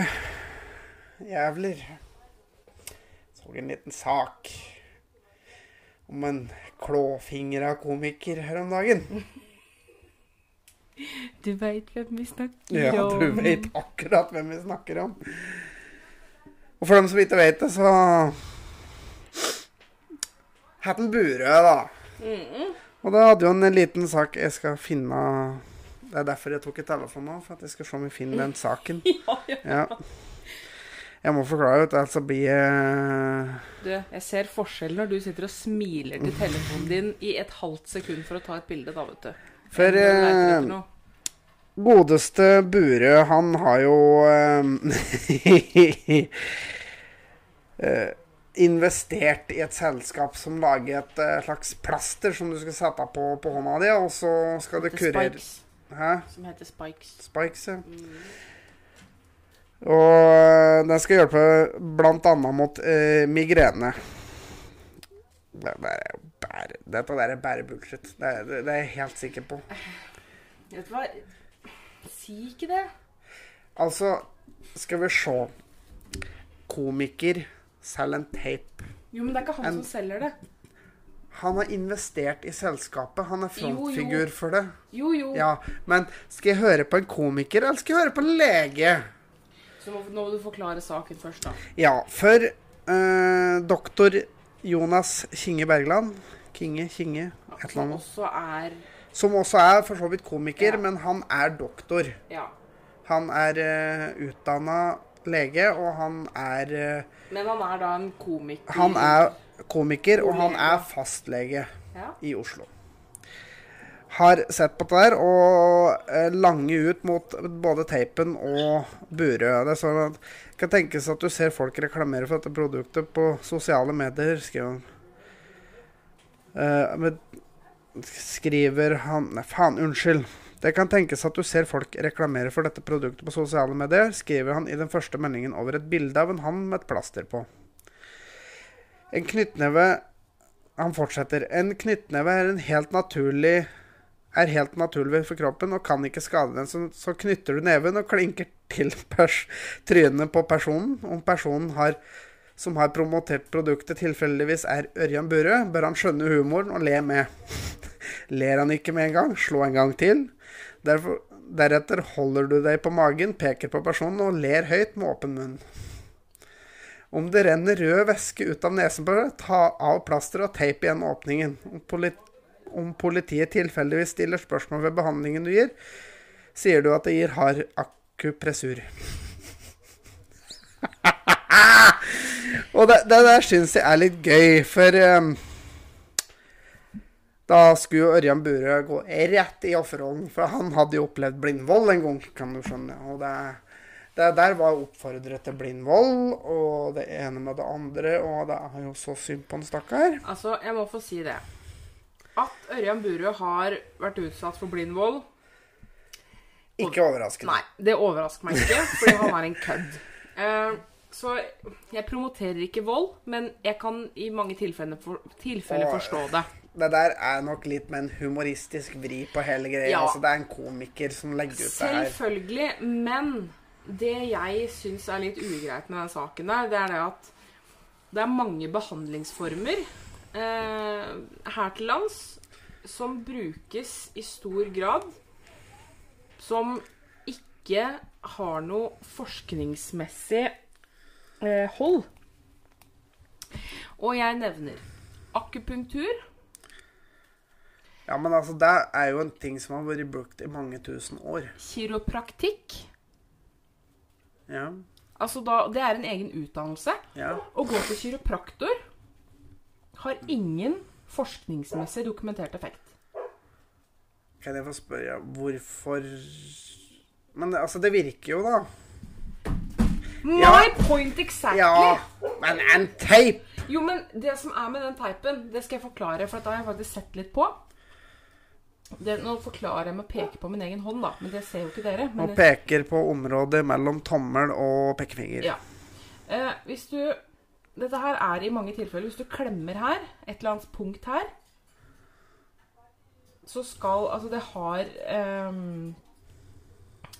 jævler Så en liten sak om en klåfingra komiker her om dagen. Du veit hvem vi snakker om. Ja, du vet akkurat hvem vi snakker om. Og for dem som ikke vet det, så Hatten Burøe, da. Og da hadde jo en liten sak Jeg skal finne Det er derfor jeg tok et telefon nå, for at jeg skal se om jeg finner den saken. Ja, ja. Ja. Jeg må forklare, vet ellers blir jeg Du, jeg ser forskjell når du sitter og smiler til telefonen din i et halvt sekund for å ta et bilde, da, vet du. For eh, godeste Burøe, han har jo eh, eh, investert i et selskap som lager et uh, slags plaster som du skal sette på på hånda di, og så skal det Det kurere Hæ? som heter Spikes. Spikes, ja. Mm. Og den skal hjelpe annet mot uh, migrene. Det, er bare, dette der er bare bullshit. Det, er- det, det er jeg helt sikker på. Vet du hva? Si ikke det. Altså, skal vi se Komiker selger en tape. Jo, men det er ikke han En- som selger det. Han har investert i selskapet. Han er frontfigur for det. Jo, jo. Ja, Men skal jeg høre på en komiker, eller skal jeg høre på en lege? Så nå må du forklare saken først, da. Ja, for eh, doktor Jonas Kinge Bergland Kinge, Kinge, et eller annet. Som også er Som også er for så vidt komiker, Ja. men han er doktor. Ja. Han er uh, utdanna lege, og han er eh, Men han er da en komiker. Han er komiker, og han er fastlege Ja. i Oslo. Har sett på det der og eh, lange ut mot både teipen og Burøe. Det sånn at kan tenkes at du ser folk reklamere for dette produktet på sosiale medier, skriver han. Uh, men skriver han Nei, faen, unnskyld. Det kan tenkes at du ser folk reklamere for dette produktet på sosiale medier, skriver han i den første meldingen over et bilde av en hann med et plaster på. En knyttneve Han fortsetter. En knyttneve er en helt naturlig er helt naturlig for kroppen og kan ikke skade den. Så, knytter du neven og klinker til pers trynet på personen. Om personen har, som har promotert produktet tilfeldigvis er Ørjan Burøe, bør han skjønne humoren og le med. Ler han ikke med en gang, slå en gang til. Derfor, deretter holder du deg på magen, peker på personen og ler høyt med åpen munn. Om det renner rød væske ut av nesen på deg, ta av plasteret og teip igjen åpningen. Om, polit om politiet tilfeldigvis stiller spørsmål ved behandlingen du gir, sier du at det gir hard akupressur. og det, det der syns jeg er litt gøy, for um, da skulle Ørjan Burøe gå rett i offerrollen, for han hadde jo opplevd blindvold en gang, kan du skjønne. Og det, det der var oppfordret til blindvold, og det ene med det andre, og det er jo så synd på en stakkar. Altså, jeg må få si det. At Ørjan Burøe har vært utsatt for blindvold Ikke overraskende. Nei, det overrasker meg ikke, fordi han er en kødd. Eh, så jeg promoterer ikke vold, men jeg kan i mange tilfeller, for, tilfeller Åh. forstå det. Det der er nok litt med en humoristisk vri på hele greia. Ja. Altså, det er en komiker som legger ut det her. Selvfølgelig, men det jeg syns er litt ugreit med den saken der, det er det at det er mange behandlingsformer eh, her til lands som brukes i stor grad som ikke har noe forskningsmessig hold. Og jeg nevner akupunktur, Ja, men altså, det er jo en ting som har vært brukt i mange tusen år. kiropraktikk Ja. Altså da, Det er en egen utdannelse. ja. Å gå til kiropraktor har ingen forskningsmessig dokumentert effekt. Kan jeg få spørre hvorfor Men altså, det virker jo, da. My Ja. point exactly! Ja, men en teip! Jo, men det som er med den teipen, det skal jeg forklare, for da har jeg faktisk sett litt på. Det, nå forklarer jeg med å peke på min egen hånd, da, men det ser jo ikke dere. Men Og peker på området mellom tommel og pekefinger. Ja. Eh, hvis du Dette her er i mange tilfeller Hvis du klemmer her, et eller annet punkt her, så skal Altså, det har eh,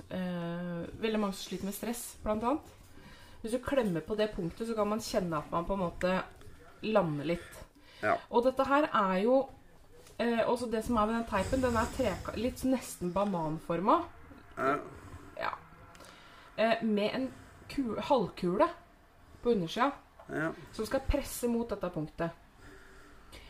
eh, Veldig mange som sliter med stress, blant annet. Hvis du klemmer på det punktet, så kan man kjenne at man på en måte lander litt. Ja. Og dette her er jo eh, Også det som er med den teipen, den er treka, litt nesten bananforma. Ja. Ja. Eh, med en ku, halvkule på undersida ja. som skal presse mot dette punktet.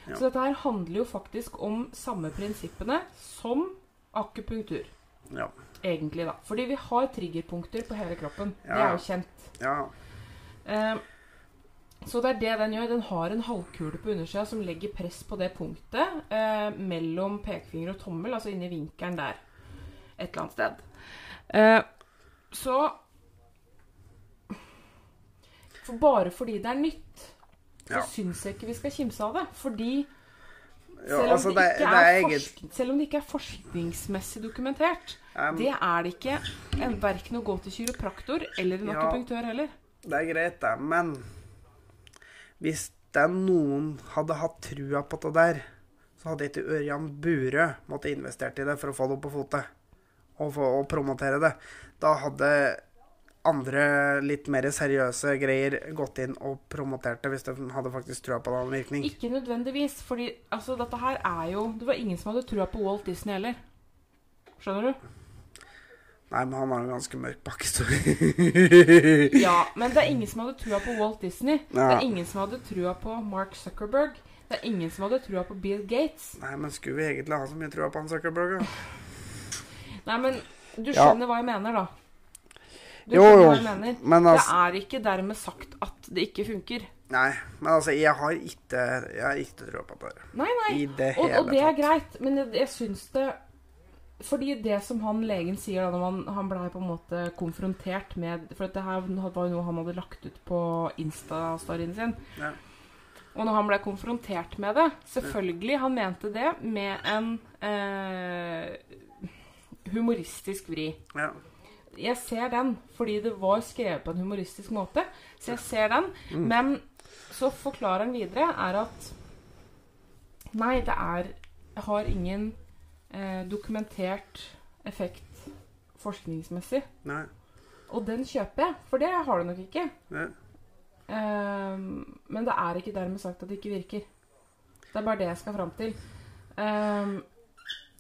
Så dette her handler jo faktisk om samme prinsippene som akupunktur. Ja. egentlig, da. Fordi vi har triggerpunkter på hele kroppen. Det er jo kjent. Ja. Eh, så det er det den gjør. Den har en halvkule på undersida som legger press på det punktet eh, mellom pekefinger og tommel, altså inni vinkelen der. Et eller annet sted. Eh, så For bare fordi det er nytt, så Ja. syns jeg ikke vi skal kimse av det. Fordi ja selv, om altså, det det, ikke er eget selv om det ikke forskningsmessig dokumentert, um, det er det ikke en, verken å gå til kiropraktor eller en Ja. akupunktør heller. Det er greit, det. Men hvis det noen hadde hatt trua på det der, så hadde ikke Ørjan Burøe måttet investert i det for å få det opp på fotet og, og promotere det. Da hadde andre litt mer seriøse greier gått inn og promotert det, hvis de hadde faktisk trua på det hadde virkning. Ikke nødvendigvis, fordi altså, dette her er jo Det var ingen som hadde trua på Walt Disney heller. Skjønner du? Nei, men han har en ganske mørk bakhistorie. Ja, men det er ingen som hadde trua på Walt Disney. Det er ingen som hadde trua på Mark Zuckerberg. Det er ingen som hadde trua på Bill Gates. Nei, men skulle vi egentlig ha så mye trua på han Zuckerberg? da? Nei, men du Ja. skjønner hva jeg mener, da. Du Jo, jo. hva jeg mener. Men Det altså er ikke dermed sagt at det ikke funker. Nei, men altså, jeg har ikke Jeg har ikke trua på det. Nei, nei. I det Og, hele og det er greit, men jeg, jeg syns det Fordi det som han legen sier da når han, han blei på en måte konfrontert med For dette her var jo noe han hadde lagt ut på Insta-storyen sin. Ja. Og når han ble konfrontert med det Selvfølgelig, han mente det med en eh, humoristisk vri. Ja. Jeg ser den fordi det var skrevet på en humoristisk måte. Så jeg ser den. Mm. Men så forklarer han videre er at Nei, det er har ingen eh, dokumentert effekt forskningsmessig. Nei. Og den kjøper jeg, for det har det nok ikke. Nei. Ehm, men det er ikke dermed sagt at det ikke virker. Det er bare det jeg skal fram til. Ehm,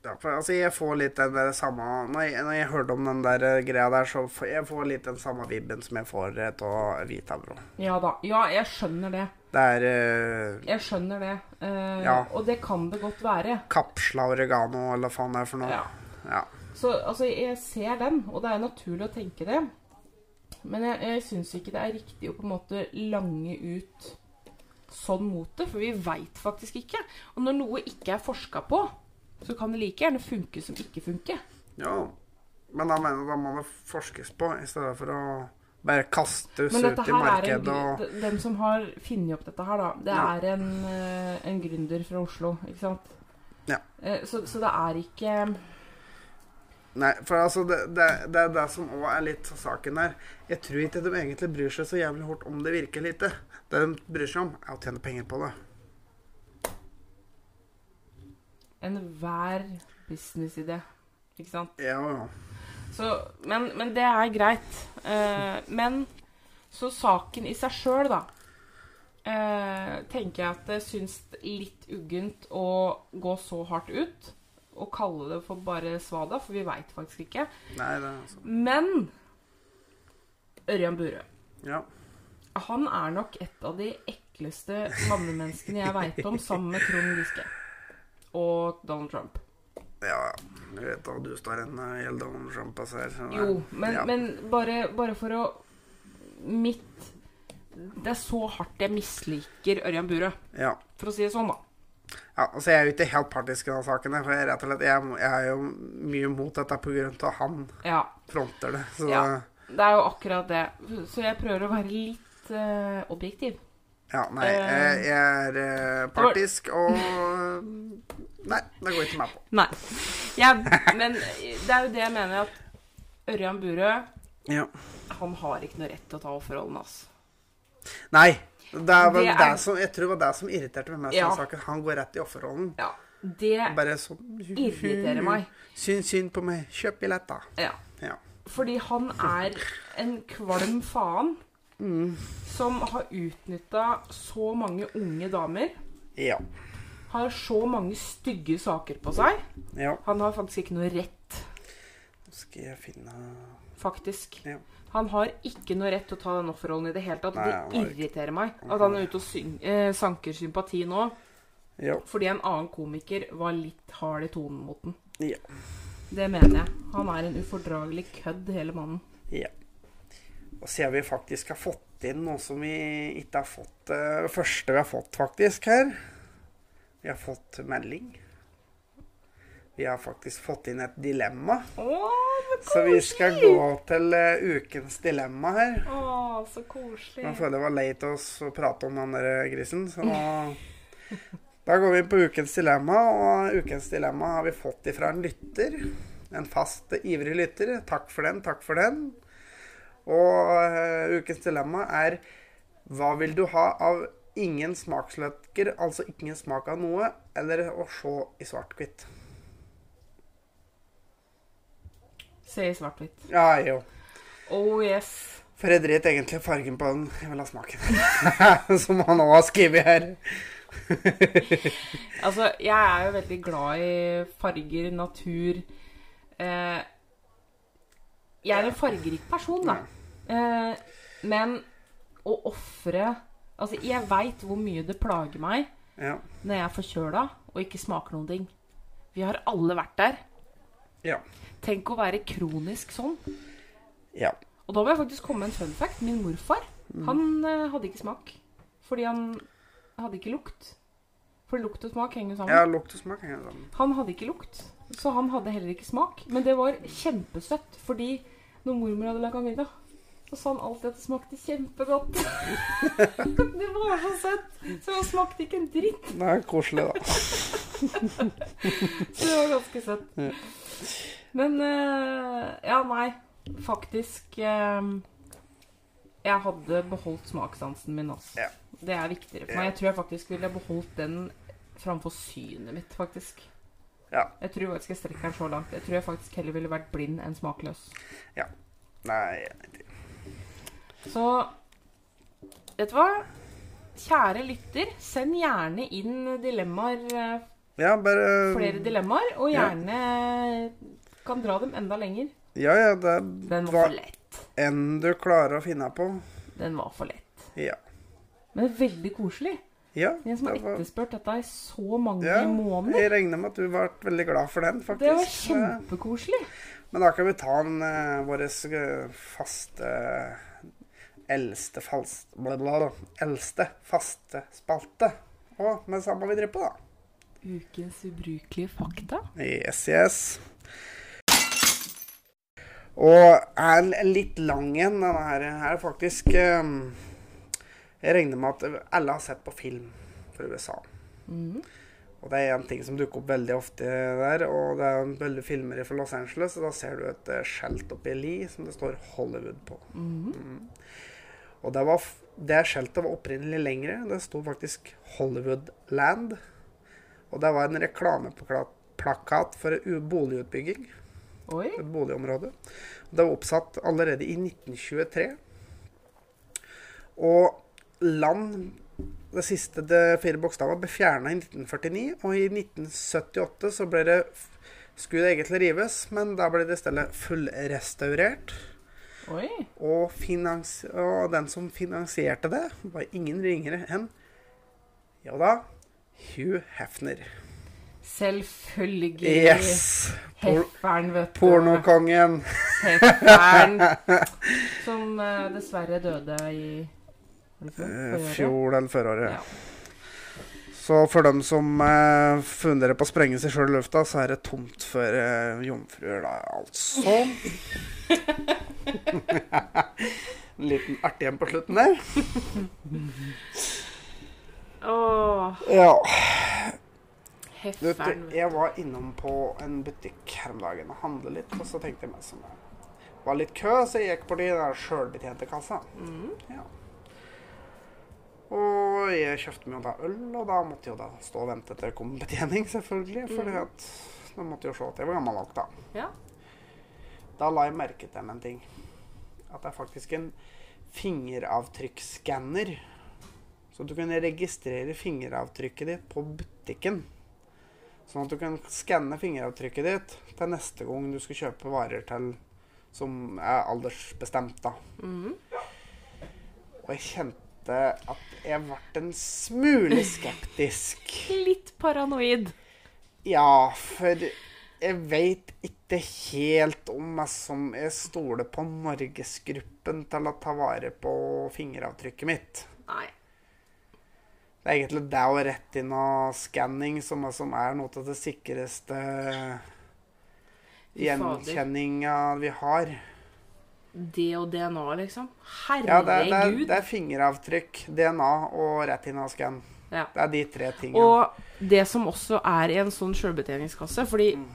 Ja, for altså, jeg får litt den der samme Når jeg, når jeg hørte om den der eh, greia der, så får jeg får litt den samme vibben som jeg får eh, av Hvitavro. ja da. Ja, jeg skjønner det. Det er uh, Jeg skjønner det. Uh, Ja. Og det kan det godt være. kapsla oregano, eller hva faen det er for noe. Ja. Ja. Så altså, jeg ser den, og det er naturlig å tenke det. Men jeg, jeg syns ikke det er riktig å på en måte lange ut sånn mot det, for vi veit faktisk ikke. Og når noe ikke er forska på, så kan det like gjerne funke som ikke funke. ja. Men da mener da må det forskes på, i stedet for å bare kastes ut i markedet og gru- Den som har funnet opp dette her, da, det Ja. er en, eh, en gründer fra Oslo, ikke sant? Ja. Eh, Så, så det er ikke Nei, for altså, det, det, det er det som òg er litt saken her. Jeg tror ikke de egentlig bryr seg så jævlig hardt om det virker lite. Det de bryr seg om, er å tjene penger på det. Enhver businessidé, ikke sant? Ja, ja. Så, men, men det er greit. Eh, men så saken i seg sjøl, da eh, Tenker jeg at det syns litt uggent å gå så hardt ut og kalle det for bare svada, for vi veit faktisk ikke. Nei, det er altså Men Ørjan Burøe. Ja. Han er nok et av de ekleste mannemenneskene jeg veit om, sammen med Trond Giske og Donald Trump. Ja, jeg vet da du står en hel Donald Trump altså, her. Jo, men, ja. men bare, bare for å Mitt Det er så hardt jeg misliker Ørjan Burøe, ja. for å si det sånn, da. ja. Altså, jeg er jo ikke helt partisk i denne saken, for jeg, rett og slett, jeg, jeg er jo mye mot dette på grunn av han Ja, fronter det. Så Ja. det er jo akkurat det. Så jeg prøver å være litt uh, objektiv. Ja, nei, Eh. jeg, jeg er eh, partisk og Nei, det går ikke meg på. Nei. Ja, men det er jo det jeg mener, at Ørjan Burøe Ja. han har ikke noe rett til å ta offerrollen, altså. Nei. Det er vel Det det, er- som Jeg tror det var det som irriterte meg mest Ja. saken. Han går rett i offerrollen. Ja, det Bare sånn irriterer meg. Synd, synd på meg. Kjøp billett, da. Ja. Ja. Fordi han er en kvalm faen Mm. som har utnytta så mange unge damer. Ja. Har så mange stygge saker på seg. ja. Han har faktisk ikke noe rett, Nå skal jeg finne faktisk. Ja. Han har ikke noe rett til å ta den offerrollen i det hele tatt. Det irriterer ikke. meg at han er ute og syng, eh, sanker sympati nå Ja. fordi en annen komiker var litt hard i tonen mot den. ja. Det mener jeg. Han er en ufordragelig kødd, hele mannen. Ja. Og ser vi faktisk har fått inn noe som vi ikke har fått eh, Det første vi har fått faktisk her Vi har fått melding. Vi har faktisk fått inn et dilemma. Å, Så vi skal gå til eh, ukens dilemma her. Å, så koselig. Man føler det var leit oss å prate om den der grisen, så nå Da går vi på ukens dilemma, og ukens dilemma har vi fått ifra en lytter. En fast, ivrig lytter. Takk for den, takk for den. Og uh, ukens dilemma er Hva vil du ha av ingen smaksløker, altså ingen smak av noe, eller å se i svart-hvitt? Se i svart-hvitt. Ja, jo. Oh yes. For jeg dreit egentlig fargen på den. Jeg vil ha smaken. Som han òg har skrevet her. Altså, jeg er jo veldig glad i farger, natur eh, Jeg er en fargerik person, da. Eh, men å ofre Altså, jeg veit hvor mye det plager meg Ja. når jeg er forkjøla og ikke smaker noen ting. Vi har alle vært der. Ja. Tenk å være kronisk sånn. Ja. Og da må jeg faktisk komme med en fun fact. Min morfar han eh, hadde ikke smak. Fordi han hadde ikke lukt. For lukt og smak henger jo sammen. ja lukt og smak henger sammen. Han hadde ikke lukt, så han hadde heller ikke smak. Men det var kjempesøtt, fordi når mormor hadde laga middag, så sa han alltid at det smakte kjempegodt. det var så søtt, så han smakte ikke en dritt. Er koselig, da. Så det var ganske søtt. Men eh, ja, nei. Faktisk eh, Jeg hadde beholdt smakssansen min, også. Ja. Det er viktigere for meg. Jeg tror jeg faktisk ville beholdt den framfor synet mitt, faktisk. Ja. Jeg tror faktisk jeg strekker den så langt. Jeg tror jeg faktisk heller ville vært blind enn smakløs. Nei Så vet du hva? Kjære lytter, send gjerne inn dilemmaer. eh, Ja, bare Flere dilemmaer, og Ja. gjerne kan dra dem enda lenger. Ja, ja, det Den var for lett. enn du klarer å finne på. Den var for lett. Ja. Men veldig koselig. Ja, En som har var, etterspurt dette i så mange ja, måneder. jeg regner med at du ble veldig glad for den, faktisk. Det var kjempekoselig. Men da kan vi ta en uh, vår faste faste eldste falst... Bla, bla, bla. Eldste faste spalte. Og med det samme vi driver på, da. Ukens ubrukelige fakta. Yes, yes. Og er litt lang en, denne her. er faktisk eh, Jeg regner med at alle har sett på film fra USA. Mm. Og det er en ting som dukker opp veldig ofte der. Og det er veldig filmer fra Los Angeles, og da ser du et eh, skjelt oppi Lee som det står Hollywood på. Mhm. Og det, var, det skjeltet var opprinnelig lengre. Det sto faktisk Hollywood Land. Og det var en reklameplakat for en boligutbygging. Oi. Et boligområde. Det var oppsatt allerede i 1923. Og land Det siste det fire bokstavene ble fjerna i 1949, og i 1978 så ble det skulle det egentlig rives, men da ble det i stedet fullrestaurert. Og, finans og den som finansierte det, var ingen ringere enn Ja da, Hugh Hefner. Selvfølgelig. Yes! Por Heffern, vet du. pornokongen. Heffern. Som eh, dessverre døde i? Eh, året? Fjor eller føråret. Ja. Så for dem som eh, funderer på å sprenge seg sjøl i lufta, så er det tomt for eh, jomfruer, da, altså. en liten artig en på slutten der. Åh, Ja. Du, vet, jeg var innom på en butikk her om dagen og handla litt, og så tenkte jeg meg som det var litt kø, så jeg gikk på de der sjølbetjente kassa. Mhm. Ja. Og jeg kjøpte meg jo da øl, og da måtte jeg jo da stå og vente til det kom betjening, selvfølgelig. For mm. da måtte jeg jo se at jeg var gammel nok, da. Ja. Da la jeg merke til en ting. At det er faktisk en fingeravtrykksskanner. Så du kan registrere fingeravtrykket ditt på butikken. Sånn at du kan skanne fingeravtrykket ditt til neste gang du skal kjøpe varer til som er aldersbestemt, da. Mhm. Og jeg kjente at jeg ble en smule skeptisk. Litt paranoid. Ja, for Jeg veit ikke helt om jeg som jeg stoler på Norgesgruppen til å ta vare på fingeravtrykket mitt. Nei. Det er egentlig det og inn og skanning som, som er noe av det sikreste gjenkjenninga vi har. Det og DNA, liksom. Ja, det, er- det, det er fingeravtrykk, DNA og retina-skann. Ja. Det er de tre tingene. Og det som også er i en sånn sjølbetjeningskasse Fordi Mm.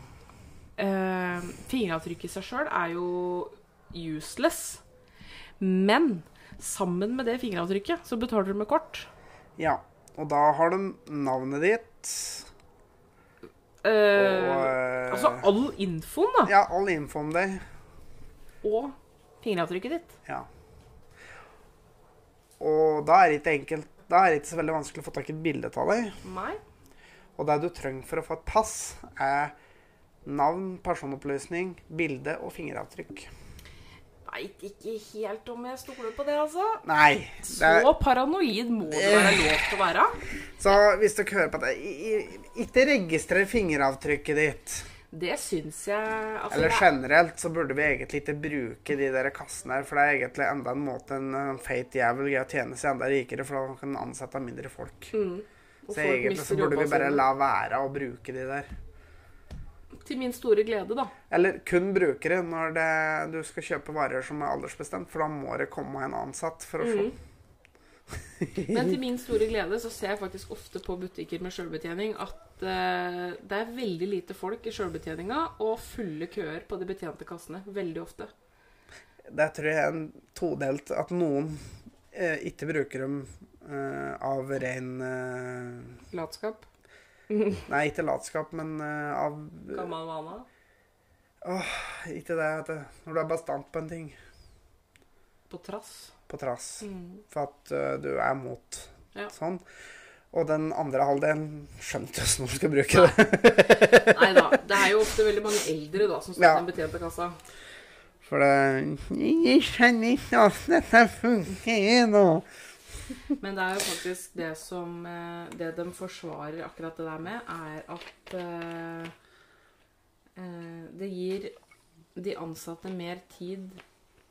eh, fingeravtrykk i seg sjøl er jo useless. Men sammen med det fingeravtrykket så betaler du med kort. Ja. Og da har de navnet ditt Eh, og eh, altså all infoen, da. Ja, all infoen om deg. Og fingeravtrykket ditt. Ja. Og da er det ikke enkelt Da er det ikke så veldig vanskelig å få tak i et bilde av deg. Nei. Og det du trenger for å få et pass, er navn, personopplysning, bilde og fingeravtrykk. Veit ikke helt om jeg stoler på det, altså. Nei. Det er, Så paranoid må det være lov til å være. så hvis dere hører på det, ikke registrer fingeravtrykket ditt. Det syns jeg altså, Eller generelt så burde vi egentlig ikke bruke de der kassene her, for det er egentlig enda en måte en, feit jævel greier å tjene seg enda rikere, for da kan ansette mindre folk. Mm. Så folk egentlig så burde vi bare la være å bruke de der. Til min store glede, da. Eller kun bruke det når det, du skal kjøpe varer som er aldersbestemt, for da må det komme en ansatt for å se. Mhm. Men til min store glede så ser jeg faktisk ofte på butikker med sjølbetjening at uh, det er veldig lite folk i sjølbetjeninga og fulle køer på de betjente kassene. Veldig ofte. Det tror jeg er en todelt at noen uh, ikke bruker dem uh, av ren Latskap. Nei, ikke latskap, men av Gammel vane. Ikke det at det, Når du er bastant på en ting. På trass. På trass. Mm. For at uh, du er mot Ja. sånn. Og den andre halvdelen skjønte jo hvordan du skal bruke det. Nei da. Det er jo ofte veldig mange eldre da som står Ja. i den betjente kassa. For det Jeg skjønner ikke hvordan dette funker nå. Men det er jo faktisk det som eh, Det de forsvarer akkurat det der med, er at uh, det gir de ansatte mer tid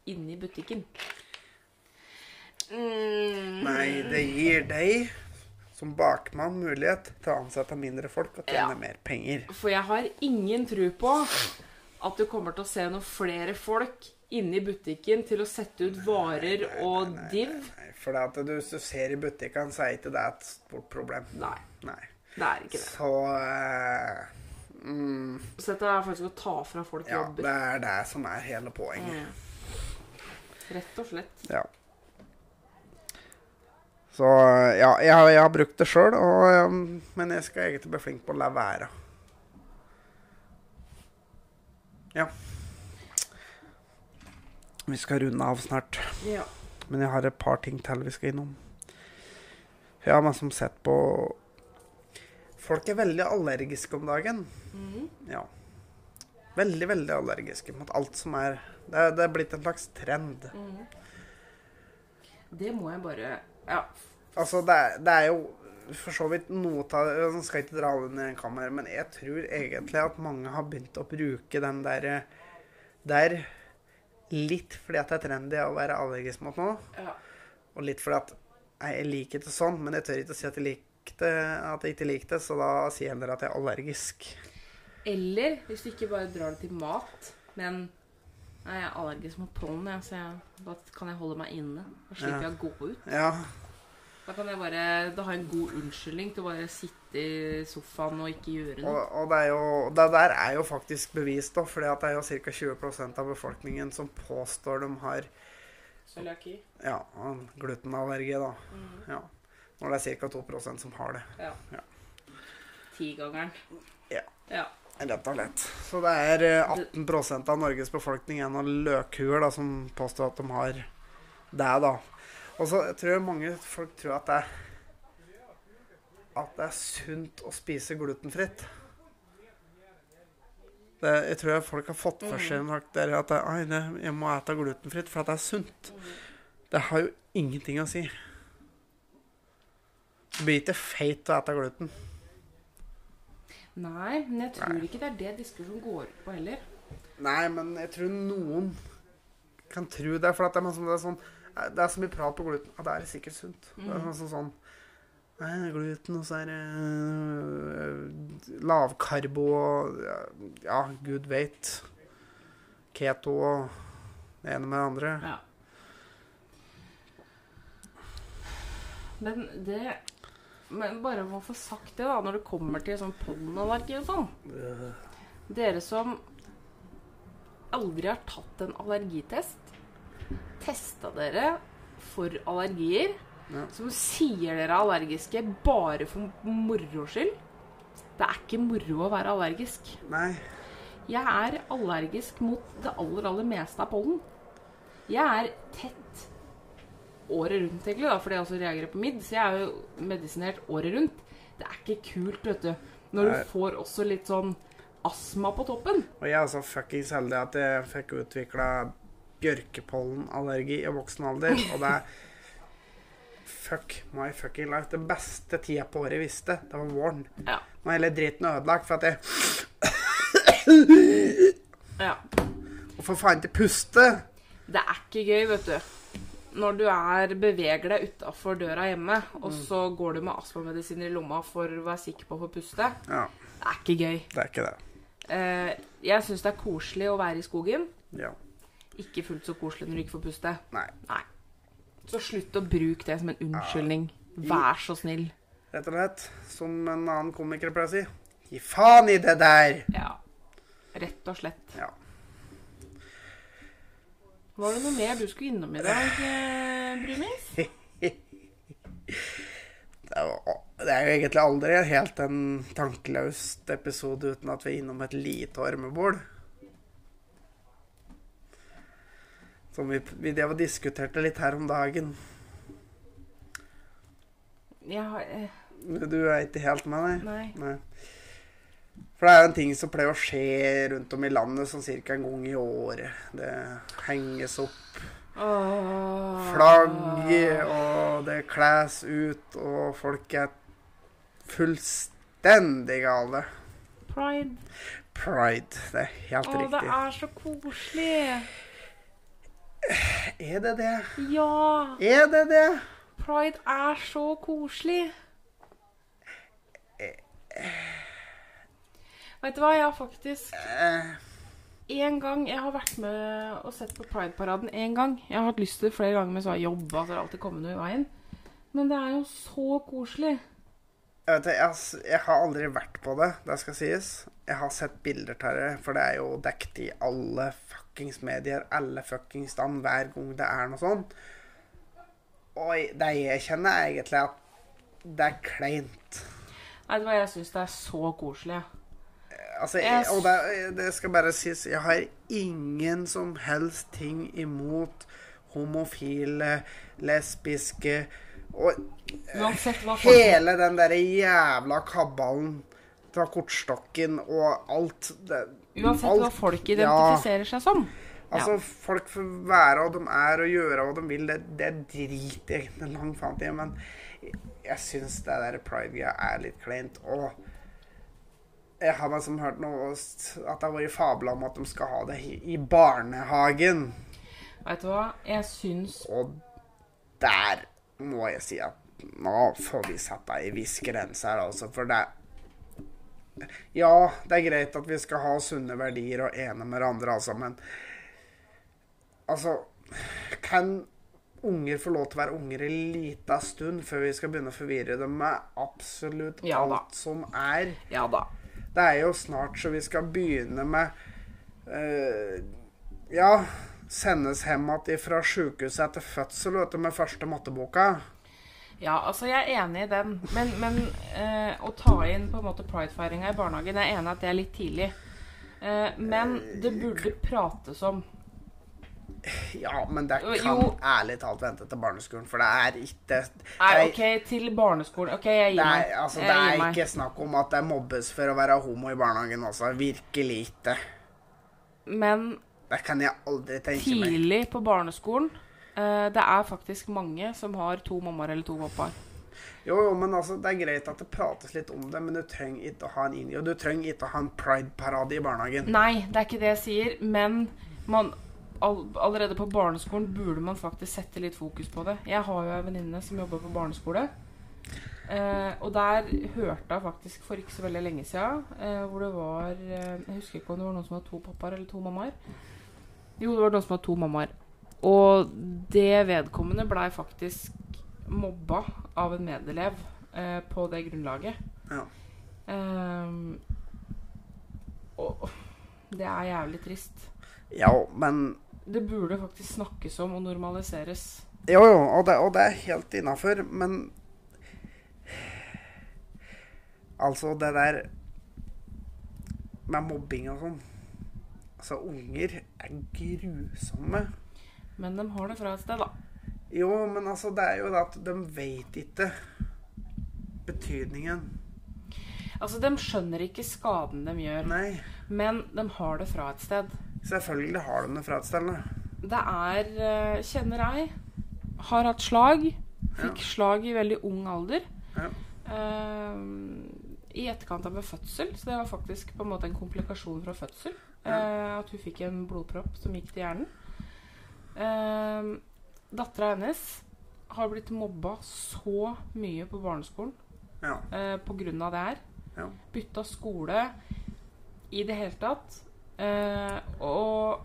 inne i butikken. Mm. Nei, det gir deg som bakmann mulighet til å ansette mindre folk og tjene Ja. mer penger. For jeg har ingen tro på at du kommer til å se noen flere folk inne i butikken til å sette ut varer og div. Nei, for det at du, hvis du ser i butikken, så er ikke det et stort problem. Nei, Nei. det er ikke det. Så uh, mm, Så dette er faktisk å ta fra folk Ja, jobber. det er det som er hele poenget. Mm. Rett og slett. Ja. Så ja, jeg, har- jeg har brukt det sjøl, men jeg skal egentlig bli flink på å la være. Ja. Vi skal runde av snart, Ja. men jeg har et par ting til vi skal innom. Jeg har liksom sett på Folk er veldig allergiske om dagen. Mhm. Ja. Veldig, veldig allergiske mot alt som er Det det er blitt en slags trend. Mhm. Det må jeg bare Ja. Altså, det er, det er jo for så vidt noe av Nå skal jeg ikke dra under en kammer, men jeg tror egentlig at mange har begynt å bruke den der der litt fordi at det er trendy å være allergisk mot noe, ja. og litt fordi at nei, jeg liker det sånn, men jeg tør ikke å si at jeg likte at jeg ikke liker det, så da sier jeg heller at jeg er allergisk. Eller hvis du ikke bare drar det til mat, men Nei, jeg er allergisk mot pollen, så jeg, da kan jeg holde meg inne. Da slipper Ja. jeg å gå ut. Ja, Da kan jeg bare Da har en god unnskyldning til å bare sitte i sofaen og ikke gjøre noe. og det, er jo, det der er jo faktisk bevist, da, for det er jo ca. 20% av befolkningen som påstår de har Cøliaki. ja, glutenallergi, da. Mm. Ja. Når det er ca. 2% som har det. Ja. Ja. Tigangeren. Ja. ja. Rett og slett. Så det er eh, 18% av Norges befolkning er av løkhuer da, som påstår at de har det, da. Og så tror jeg mange folk tror at det er at det er sunt å spise glutenfritt. Det, jeg tror folk har fått for seg at det, Ai, det, jeg må ete glutenfritt for at det er sunt. Det har jo ingenting å si. Du blir ikke feit å ete gluten. Nei, men jeg tror Nei. ikke det er det diskusjonen går ut på heller. Nei, men jeg tror noen kan tro det. For at det, er sånn, det, er så mye prat på gluten. Ja, det er sikkert sunt. Det er Mhm. sånn, sånn Nei, gluten, og så er det øh, lavkarbo og ja, gud veit. Keto og det ene med det andre. Ja. Men det Men bare å få sagt det, da, når det kommer til sånn pollenallergi og sånn Dere som aldri har tatt en allergitest, testa dere for allergier, Ja. som sier dere er allergiske bare for moro skyld. Det er ikke moro å være allergisk. Nei. Jeg er allergisk mot det aller, aller meste av pollen. Jeg er tett året rundt, egentlig, da, fordi jeg også reagerer på midd. Så jeg er jo medisinert året rundt. Det er ikke kult, vet du. Når Nei. du får også litt sånn astma på toppen. Og jeg er så fuckings heldig at jeg fikk utvikla bjørkepollenallergi i voksen alder. Og det er Fuck my fucking life. Det beste tida på året jeg visste, det var våren. Ja. Nå er hele driten ødelagt for at jeg ja. Og for faen ikke puste. Det er ikke gøy, vet du. Når du er beveger deg utafor døra hjemme, og så går du med astmamedisiner i lomma for å være sikker på å få puste. Ja, Det er ikke gøy. det er ikke det. Eh, jeg syns det er koselig å være i skogen. Ja. Ikke fullt så koselig når du ikke får puste. Nei. Nei. Så slutt å bruke det som en unnskyldning. Vær så snill. Rett og slett, som en annen komiker pleier å si, gi faen i det der. Ja. Rett og slett. Ja. Var det noe mer du skulle innom i dag, eh, Det jo, det er jo egentlig aldri helt en tankeløst episode uten at vi er innom et lite ormebol. Som vi, vi drev og diskuterte litt her om dagen. Ja, eh, Du er ikke helt med, nei? Nei. Nei. For det er jo en ting som pleier å skje rundt om i landet sånn ca. en gang i året. Det henges opp oh. flagg, og det kles ut, og folk er fullstendig gale. Pride. Pride. Det er helt riktig. Å, det er så koselig. Er det det? Ja. Er det det? Pride er så koselig. Vet du hva, jeg har faktisk en gang Jeg har vært med og sett på Pride-paraden én gang. Jeg har hatt lyst til det flere ganger, men så har jeg jobba, så det har alltid kommet noe i veien. Men det er jo så koselig. jeg, vet, jeg, har jeg har aldri vært på det, det skal sies. Jeg har sett bilder av det, for det er jo dekt i alle fuckings medier, alle fuckings stand, hver gang det er noe sånt. Og det jeg kjenner, er egentlig at det er kleint. Vet du hva, jeg syns det er så koselig. Altså, Jeg og det, det skal bare sies, jeg har ingen som helst ting imot homofile, lesbiske og Uansett hele den derre jævla kabalen fra kortstokken og alt det, Uansett hva folk folk ja. identifiserer seg som. Altså, folk får være hva de er og gjøre hva de vil. Det, det driter jeg egentlig langt fram i. Men jeg, syns det der pride-greia er litt kleint. Og jeg har liksom hørt noe at det har vært fabla om at de skal ha det i, i barnehagen. Vet du hva, jeg syns Og der må jeg si at nå får vi sette ei viss grense her, altså. For det Ja, det er greit at vi skal ha sunne verdier og ene med hverandre, altså, men Altså Kan unger få lov til å være unger en liten stund før vi skal begynne å forvirre dem med absolutt Ja alt som er? Ja da. Det er jo snart så vi skal begynne med uh, Ja, sendes hjem igjen fra sjukehuset etter fødsel vet du, med første matteboka. Ja, altså jeg er enig i den. Men, men eh, å ta inn på en måte pridefeiringa i barnehagen Jeg er enig i at det er litt tidlig. Eh, men det burde prates om. Ja, men det Jo. kan ærlig talt vente til barneskolen, for det er ikke Nei, OK, til barneskolen. OK, jeg gir meg. er, altså, det er er meg. ikke snakk om at det mobbes for å være homo i barnehagen også. Virkelig ikke. Men Det kan jeg aldri tenke meg. tidlig på barneskolen eh, Det er faktisk mange som har to mammaer eller to pappaer. Jo, jo, men altså, det er greit at det prates litt om det, men du trenger ikke å ha en inni, og du trenger ikke å ha en pride-parade i barnehagen. Nei, det er ikke det jeg sier, men man, all, allerede på barneskolen burde man faktisk sette litt fokus på det. Jeg har jo ei venninne som jobber på barneskole. Eh, og der hørte jeg faktisk for ikke så veldig lenge siden eh, hvor det var eh, Jeg husker ikke om det var noen som hadde to pappaer eller to mammaer. Jo, det var noen som hadde to mammaer. Og det vedkommende blei faktisk mobba av en medelev eh, på det grunnlaget. Ja. Um, og det er jævlig trist. Ja, men Det burde faktisk snakkes om og normaliseres. Jo, jo, og det, og det er helt innafor, men Altså, det der med mobbing og sånn Altså, unger er grusomme. Men de har det fra et sted, da. Jo, men altså, det er jo det at de vet ikke betydningen. Altså, De skjønner ikke skaden de gjør, Nei. men de har det fra et sted. Selvfølgelig har de det fra et sted. da. Det er, eh, kjenner jeg, har hatt slag. Fikk Ja. slag i veldig ung alder. Ja. Uh, I etterkant av en fødsel, så det var faktisk på en måte en komplikasjon fra fødsel. Eh, at hun fikk en blodpropp som gikk til hjernen. Uh, Dattera hennes har blitt mobba så mye på barneskolen Ja. eh, av det her. Ja. Bytta skole i det hele tatt. Eh, og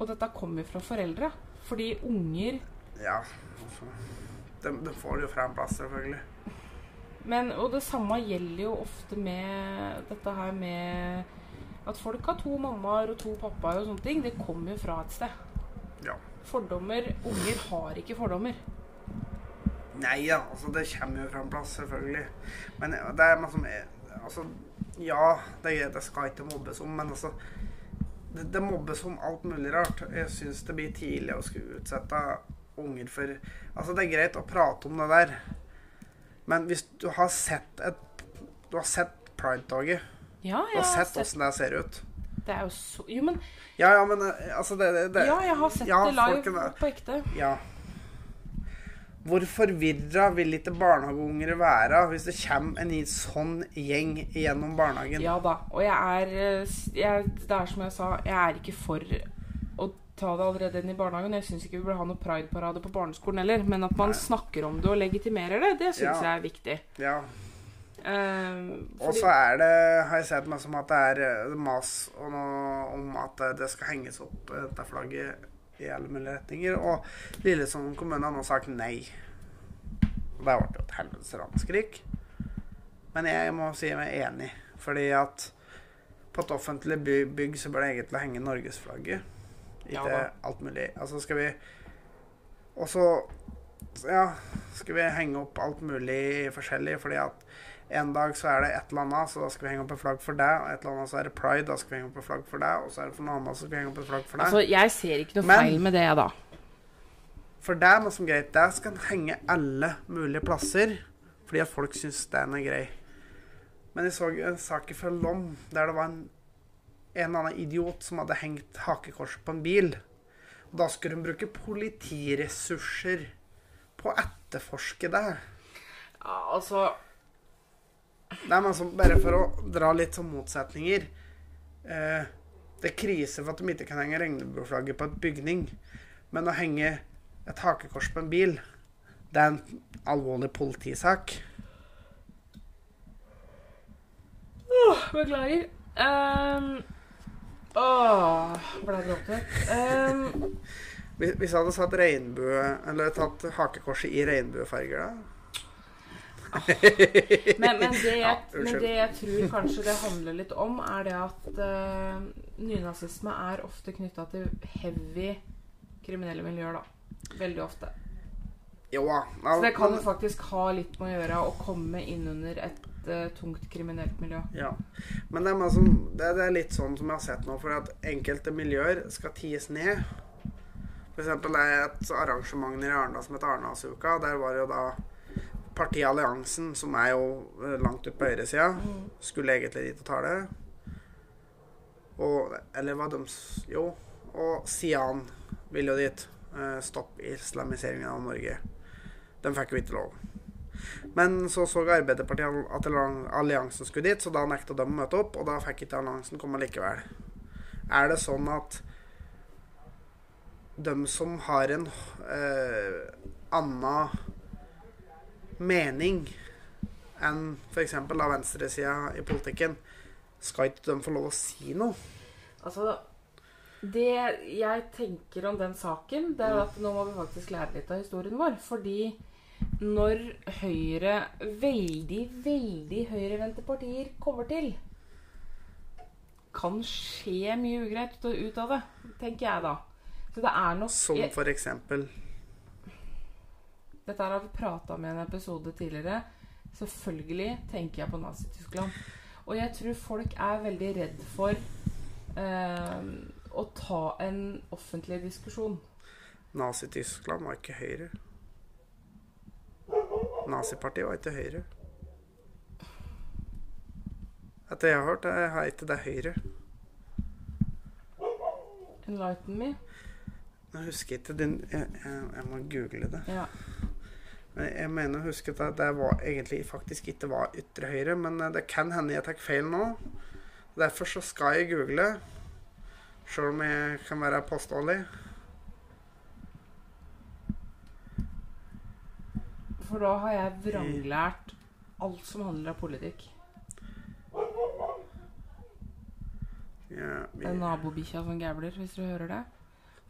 Og dette kommer fra foreldre. Fordi unger ja. Altså, de, de får det jo fra en plass, selvfølgelig. Men, og det samme gjelder jo ofte med dette her med at folk har to mammaer og to pappaer og sånne ting. Det kommer jo fra et sted. Ja. Fordommer Unger har ikke fordommer. Nei ja, altså det kommer jo fra en plass, selvfølgelig. Men det er liksom som er Altså, ja, det, er- det skal ikke mobbes om, men altså Det, det mobbes om alt mulig rart. Jeg syns det blir tidlig å skulle utsette unger for Altså, det er greit å prate om det der, men hvis du har sett et Du har sett Pride-toget, Ja, du har har sett åssen det ser ut. Det er jo så Jo, men Ja, ja, men eh, altså det, det, det Ja, jeg har sett ja, det live på ekte. Ja. Hvor forvirra vil ikke barnehageunger være hvis det kommer en sånn gjeng gjennom barnehagen? Ja da. Og jeg er, eh, jeg, Det er som jeg sa, jeg er ikke for å ta det allerede inn i barnehagen. Jeg syns ikke vi burde ha noe prideparade på barneskolen heller. Men at man Nei. snakker om det og legitimerer det, det syns Ja. jeg er viktig. Ja. Eh, Og så er det, har jeg sett meg som at det er eh, mas om at eh, det skal henges opp dette flagget i alle mulige retninger. Og Lillesand kommune har nå sagt nei. Og Det ble jo et helvetes ramaskrik. Men jeg må si meg enig, fordi at på et offentlig bygg så bør det egentlig henge norgesflagget. Ikke ja, alt mulig. Altså skal vi Og så ja, skal vi henge opp alt mulig forskjellig, fordi at en dag så er det et eller annet, så da skal vi henge opp et flagg for deg. Og et eller annet så er det pride, da skal vi henge opp et flagg for deg. Og så er det for noe annet, så skal vi henge opp et flagg for deg. Altså, jeg ser ikke noe Men- feil med det, da. For det er noe som er greit. Det skal henge alle mulige plasser, fordi at folk syns den er grei. Men jeg så en sak fra Lom der det var en, en eller annen idiot som hadde hengt hakekors på en bil. Og da skulle hun bruke politiressurser på å etterforske det. Ja, altså Er man som, bare for å dra litt sånn motsetninger. Eh, det er krise for at de ikke kan henge regnbueflagget på et bygning. Men å henge et hakekors på en bil, det er en alvorlig politisak. Beklager. Um, åh, ble jeg gråtete. Um, Hvis hvis jeg hadde satt regnbue, eller tatt hakekorset i regnbuefarger, da men, men, det jeg, Ja, men det jeg tror kanskje det handler litt om, er det at uh, nynazisme er ofte knytta til heavy kriminelle miljøer, da. Veldig ofte. Jo ja. Så det kan faktisk ha litt med å gjøre å komme inn under et eh, tungt kriminelt miljø. Ja. Men det er, som, det, det er litt sånn som jeg har sett nå, for at enkelte miljøer skal ties ned. For eksempel det er et arrangement i Arendal som heter Arendalsuka. Der var det jo da partiet Alliansen, som er jo eh, langt ut på høyresida, skulle egentlig dit og tale. Og Eller hva de Jo. Og Sian vil jo dit. Eh, Stopp islamiseringen av Norge. De fikk jo ikke lov. Men så så Arbeiderpartiet at alliansen skulle dit, så da nekta de å møte opp, og da fikk ikke alliansen komme likevel. Er det sånn at de som har en eh, annen mening enn f.eks. venstresida i politikken, skal ikke de få lov å si noe? Altså, det jeg tenker om den saken, det er at nå må vi faktisk lære litt av historien vår. Fordi når Høyre, veldig, veldig høyrevendte partier kommer til, kan skje mye ugreit ut av det, tenker jeg da. Så det er nok Som for eksempel Dette har vi prata med i en episode tidligere. Selvfølgelig tenker jeg på Nazi-Tyskland. Og jeg tror folk er veldig redd for eh, å ta en offentlig diskusjon. Nazi-Tyskland var ikke Høyre. Nazipartiet var ikke Høyre. Etter jeg har hørt, er er ikke det Høyre. Enlighten me. Jeg husker ikke din Jeg, jeg, jeg må google det. Ja. Men jeg mener å huske at det var egentlig faktisk ikke var ytre høyre, men eh, det kan hende jeg tar feil nå. Derfor så skal jeg google, sjøl om jeg kan være påståelig. For da har jeg vranglært alt som handler om politikk. Ja, vi, Det er nabobikkja som gævler, hvis du hører det.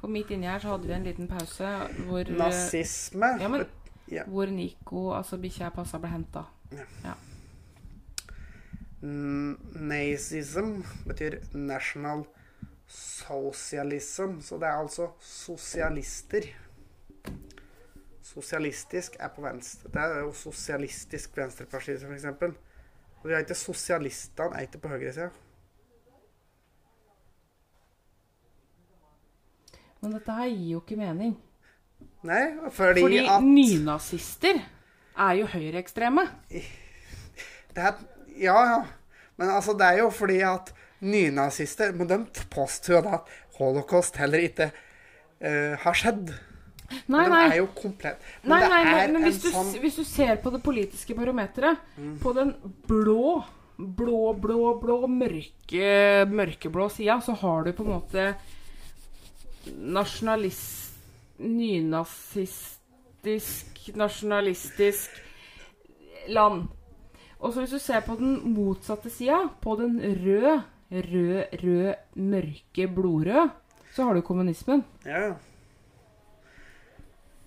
For midt inni her så hadde vi en liten pause hvor, eh, nazisme ja, men, ja. hvor Nico, altså bikkja jeg passa, ble henta. N- Nazism betyr national socialism, så det er altså sosialister. Sosialistisk er på venstre. Det er jo sosialistisk venstreparti, eksempel. Og vi har ikke sosialistene, er ikke på høyresida. Men dette her gir jo ikke mening. Nei, fordi, Fordi at nynazister er jo høyreekstreme. det Ja, ja. Men altså, det er jo fordi at nynazister Men de påstår jo at holocaust heller ikke uh, har skjedd. Nei, nei. er jo komplett Men Nei, nei, nei, men, hvis, du, sånn Mm. hvis du ser på det politiske barometeret, på den blå, blå, blå, blå, mørke, mørkeblå sida, så har du på en måte nasjonalist... Nynazistisk, nasjonalistisk land. Og så hvis du ser på den motsatte sida, på den rød, rød, rød, mørke, blodrød, så har du kommunismen. Ja.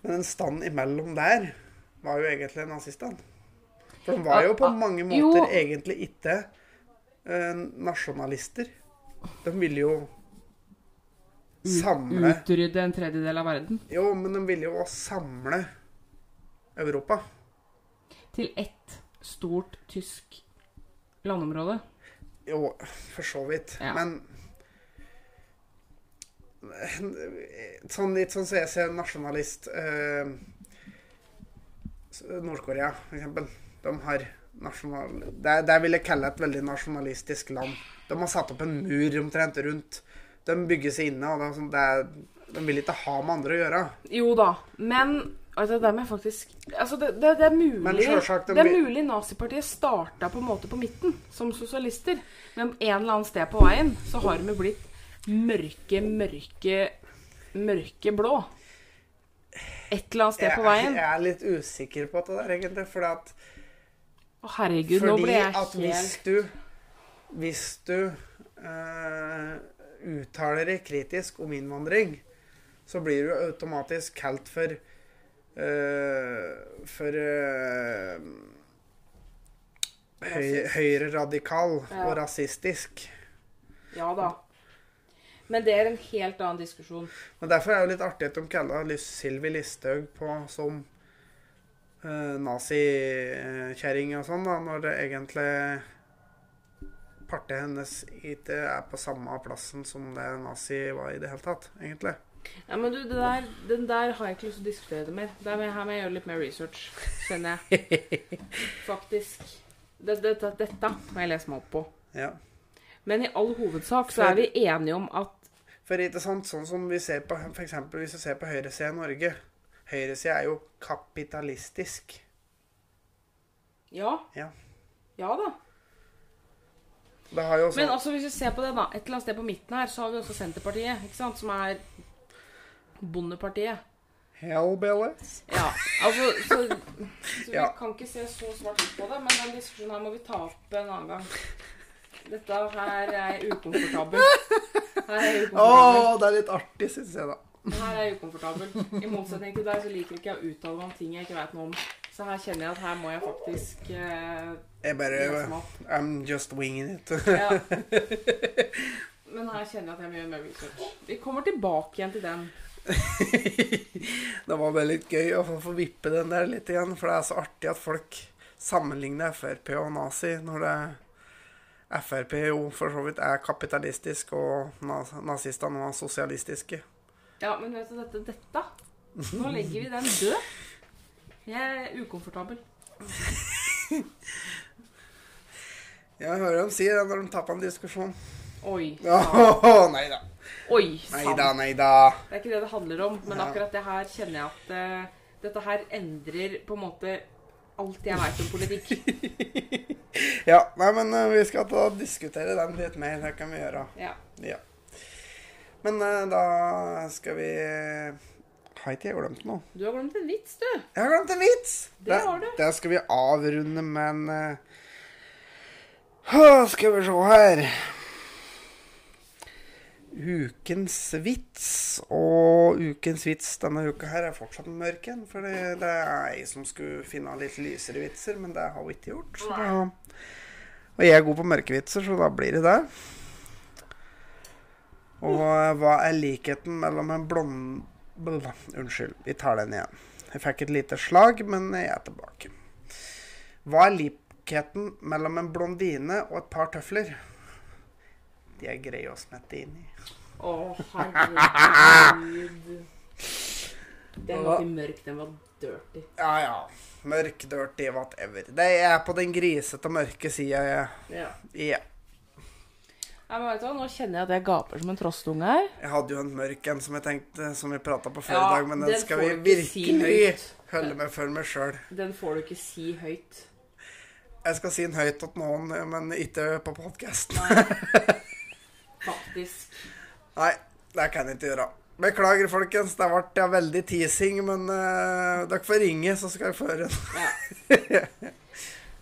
Men den standen imellom der var jo egentlig nazistene. For de var jo på mange måter jo. egentlig ikke eh, nasjonalister. De ville jo samle Utrydde en tredjedel av verden. Jo, men de ville jo samle Europa. til ett stort tysk landområde. Jo, for så vidt. Ja. Men sånn litt sånn som jeg ser nasjonalist eh, Nord-Korea, eksempel. De har nasjonal... Det, det vil jeg kalle et veldig nasjonalistisk land. De har satt opp en mur omtrent rundt. De bygger seg inne, og det er sånn, det er, de vil ikke ha med andre å gjøre. Jo da, men altså, det er faktisk altså, det, det, det er mulig Men de, Det er mulig Nazipartiet starta på en måte på midten, som sosialister. Men en eller annen sted på veien så har de blitt mørke, mørke, mørke blå. Et eller annet sted på veien. jeg er litt usikker på det der, egentlig. Fordi at Å, herregud, nå ble jeg at hvis du Hvis du eh, uttaler deg kritisk om innvandring, så blir du automatisk kalt for uh, For uh, høy, høyreradikal Ja. og rasistisk. Ja da. Men det er en helt annen diskusjon. Men derfor er det jo litt artig at de kaller Sylvi Listhaug på som uh, nazikjerring og sånn, da, når det egentlig partiet hennes ikke er på samme plassen som det nazi var i det hele tatt, egentlig. Ja, men du, det der, Den der har jeg ikke lyst til å diskutere det mer. Der må jeg, her må jeg gjøre litt mer research, skjønner jeg. Faktisk. Det, det, det, dette må jeg lese meg opp på. Ja. Men i all hovedsak så er vi enige om at For ikke sant, sånn som vi ser på eksempel hvis vi ser på høyresida i Norge Høyresida er jo kapitalistisk. Ja. Ja. Ja da. Også Men altså, hvis vi ser på det, da. Et eller annet sted på midten her, så har vi også Senterpartiet, ikke sant? Som er Bondepartiet. Hellbillies. Ja, altså Så, så vi Ja. kan ikke se så svart ut på det, men den diskusjonen her må vi ta opp en annen gang. Dette her er ukomfortabel. Her er jeg Å, det er litt artig, syns jeg, da. Her er jeg ukomfortabel. I motsetning til deg så liker ikke jeg å uttale meg om ting jeg ikke vet noe om. Så her kjenner jeg at her må jeg faktisk eh, Jeg bare. I'm just winging it. Ja. Men her kjenner jeg at jeg må gjøre mer research. Vi kommer tilbake igjen til den. det var bare litt gøy å få- vippe den der litt igjen, for det er så artig at folk sammenligner Frp og nazi når det Frp jo for så vidt er kapitalistisk, og naz nazistene var sosialistiske. Ja, men vet du dette, dette Nå legger vi den død. Jeg er ukomfortabel. Jeg hører dem si det når de tapper en diskusjon. Oi. Åh, sann. nei da. Oi, da, nei da. Det er ikke det det handler om, men Ja. akkurat det her kjenner jeg at uh, dette her endrer på en måte alt jeg veit om politikk. Ja, nei, men uh, vi skal da diskutere den litt mer. Det kan vi gjøre. Ja. Ja. Men uh, da skal vi Har ikke jeg glemt noe? Du har glemt en vits, du. Jeg har glemt en vits! Det har du. Det skal vi avrunde med en Skal vi se her Ukens vits. Og ukens vits denne uka her er fortsatt mørk en. For det, det er jeg som skulle finne litt lysere vitser, men det har hun ikke gjort. Da, og jeg er god på mørke vitser, så da blir det det. Og hva er likheten mellom en blond... Unnskyld, vi tar den igjen. Jeg fikk et lite slag, men jeg er tilbake. Hva er likheten mellom en blondine og et par tøfler? De er greie å smette inn i. Å, herregud. Den var ikke mørk, den var dirty. Ja, ja. Mørk, dirty, whatever. Det er på den grisete, mørke sida, jeg. Ja. Ja. Nei, men vet du hva, Nå kjenner jeg at jeg gaper som en trostunge her. Jeg hadde jo en mørk en som jeg tenkte, som vi prata på før Ja, i dag, men den, den skal vi virkelig si holde meg for meg sjøl. Den får du ikke si høyt. Jeg skal si den høyt til noen, men ikke på podkasten. Faktisk. Nei, det kan jeg ikke gjøre. Beklager, folkens. Det ble ja, veldig teasing, men uh, dere får ringe, så skal jeg føre den. Ja.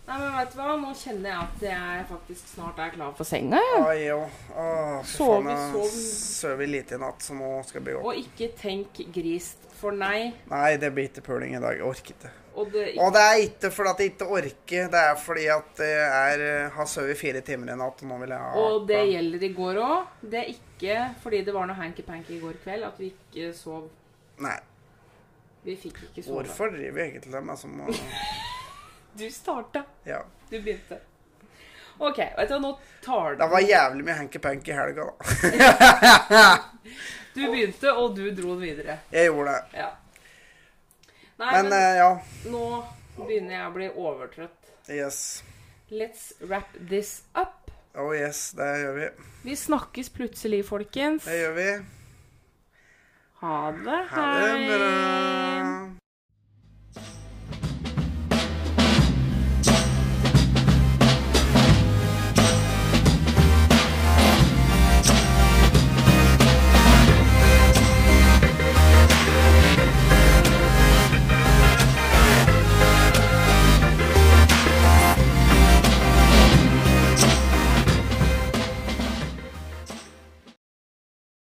Nei, men vet du hva? Nå kjenner jeg at jeg faktisk snart er klar for senga. Ja. Jo. Åh, fy Sov sov. Sover lite i natt, så nå skal jeg bli opp. Og ikke tenk grist, for nei. Nei, det blir ikke puling i dag. Jeg orker ikke. Og det Og det er ikke fordi at jeg ikke orker, det er fordi at jeg er, har sovet fire timer i natt, og nå vil jeg ha Og det gjelder i går òg. Det er ikke fordi det var noe hanky-panky i går kveld at vi ikke sov. Nei. Vi fikk ikke sove. Hvorfor driver jeg egentlig med som å Du starta. Ja. Du begynte. OK, vet du nå tar du Det var jævlig mye hanky-panky i helga, da. Du begynte, og du dro den videre. Jeg gjorde det. Ja. Nei, Men men, eh, ja. nå begynner jeg å bli overtrøtt. Yes. Let's wrap this up. Oh yes, det gjør vi. Vi snakkes plutselig, folkens. Det gjør vi. Ha det. Ha det Hei. bra.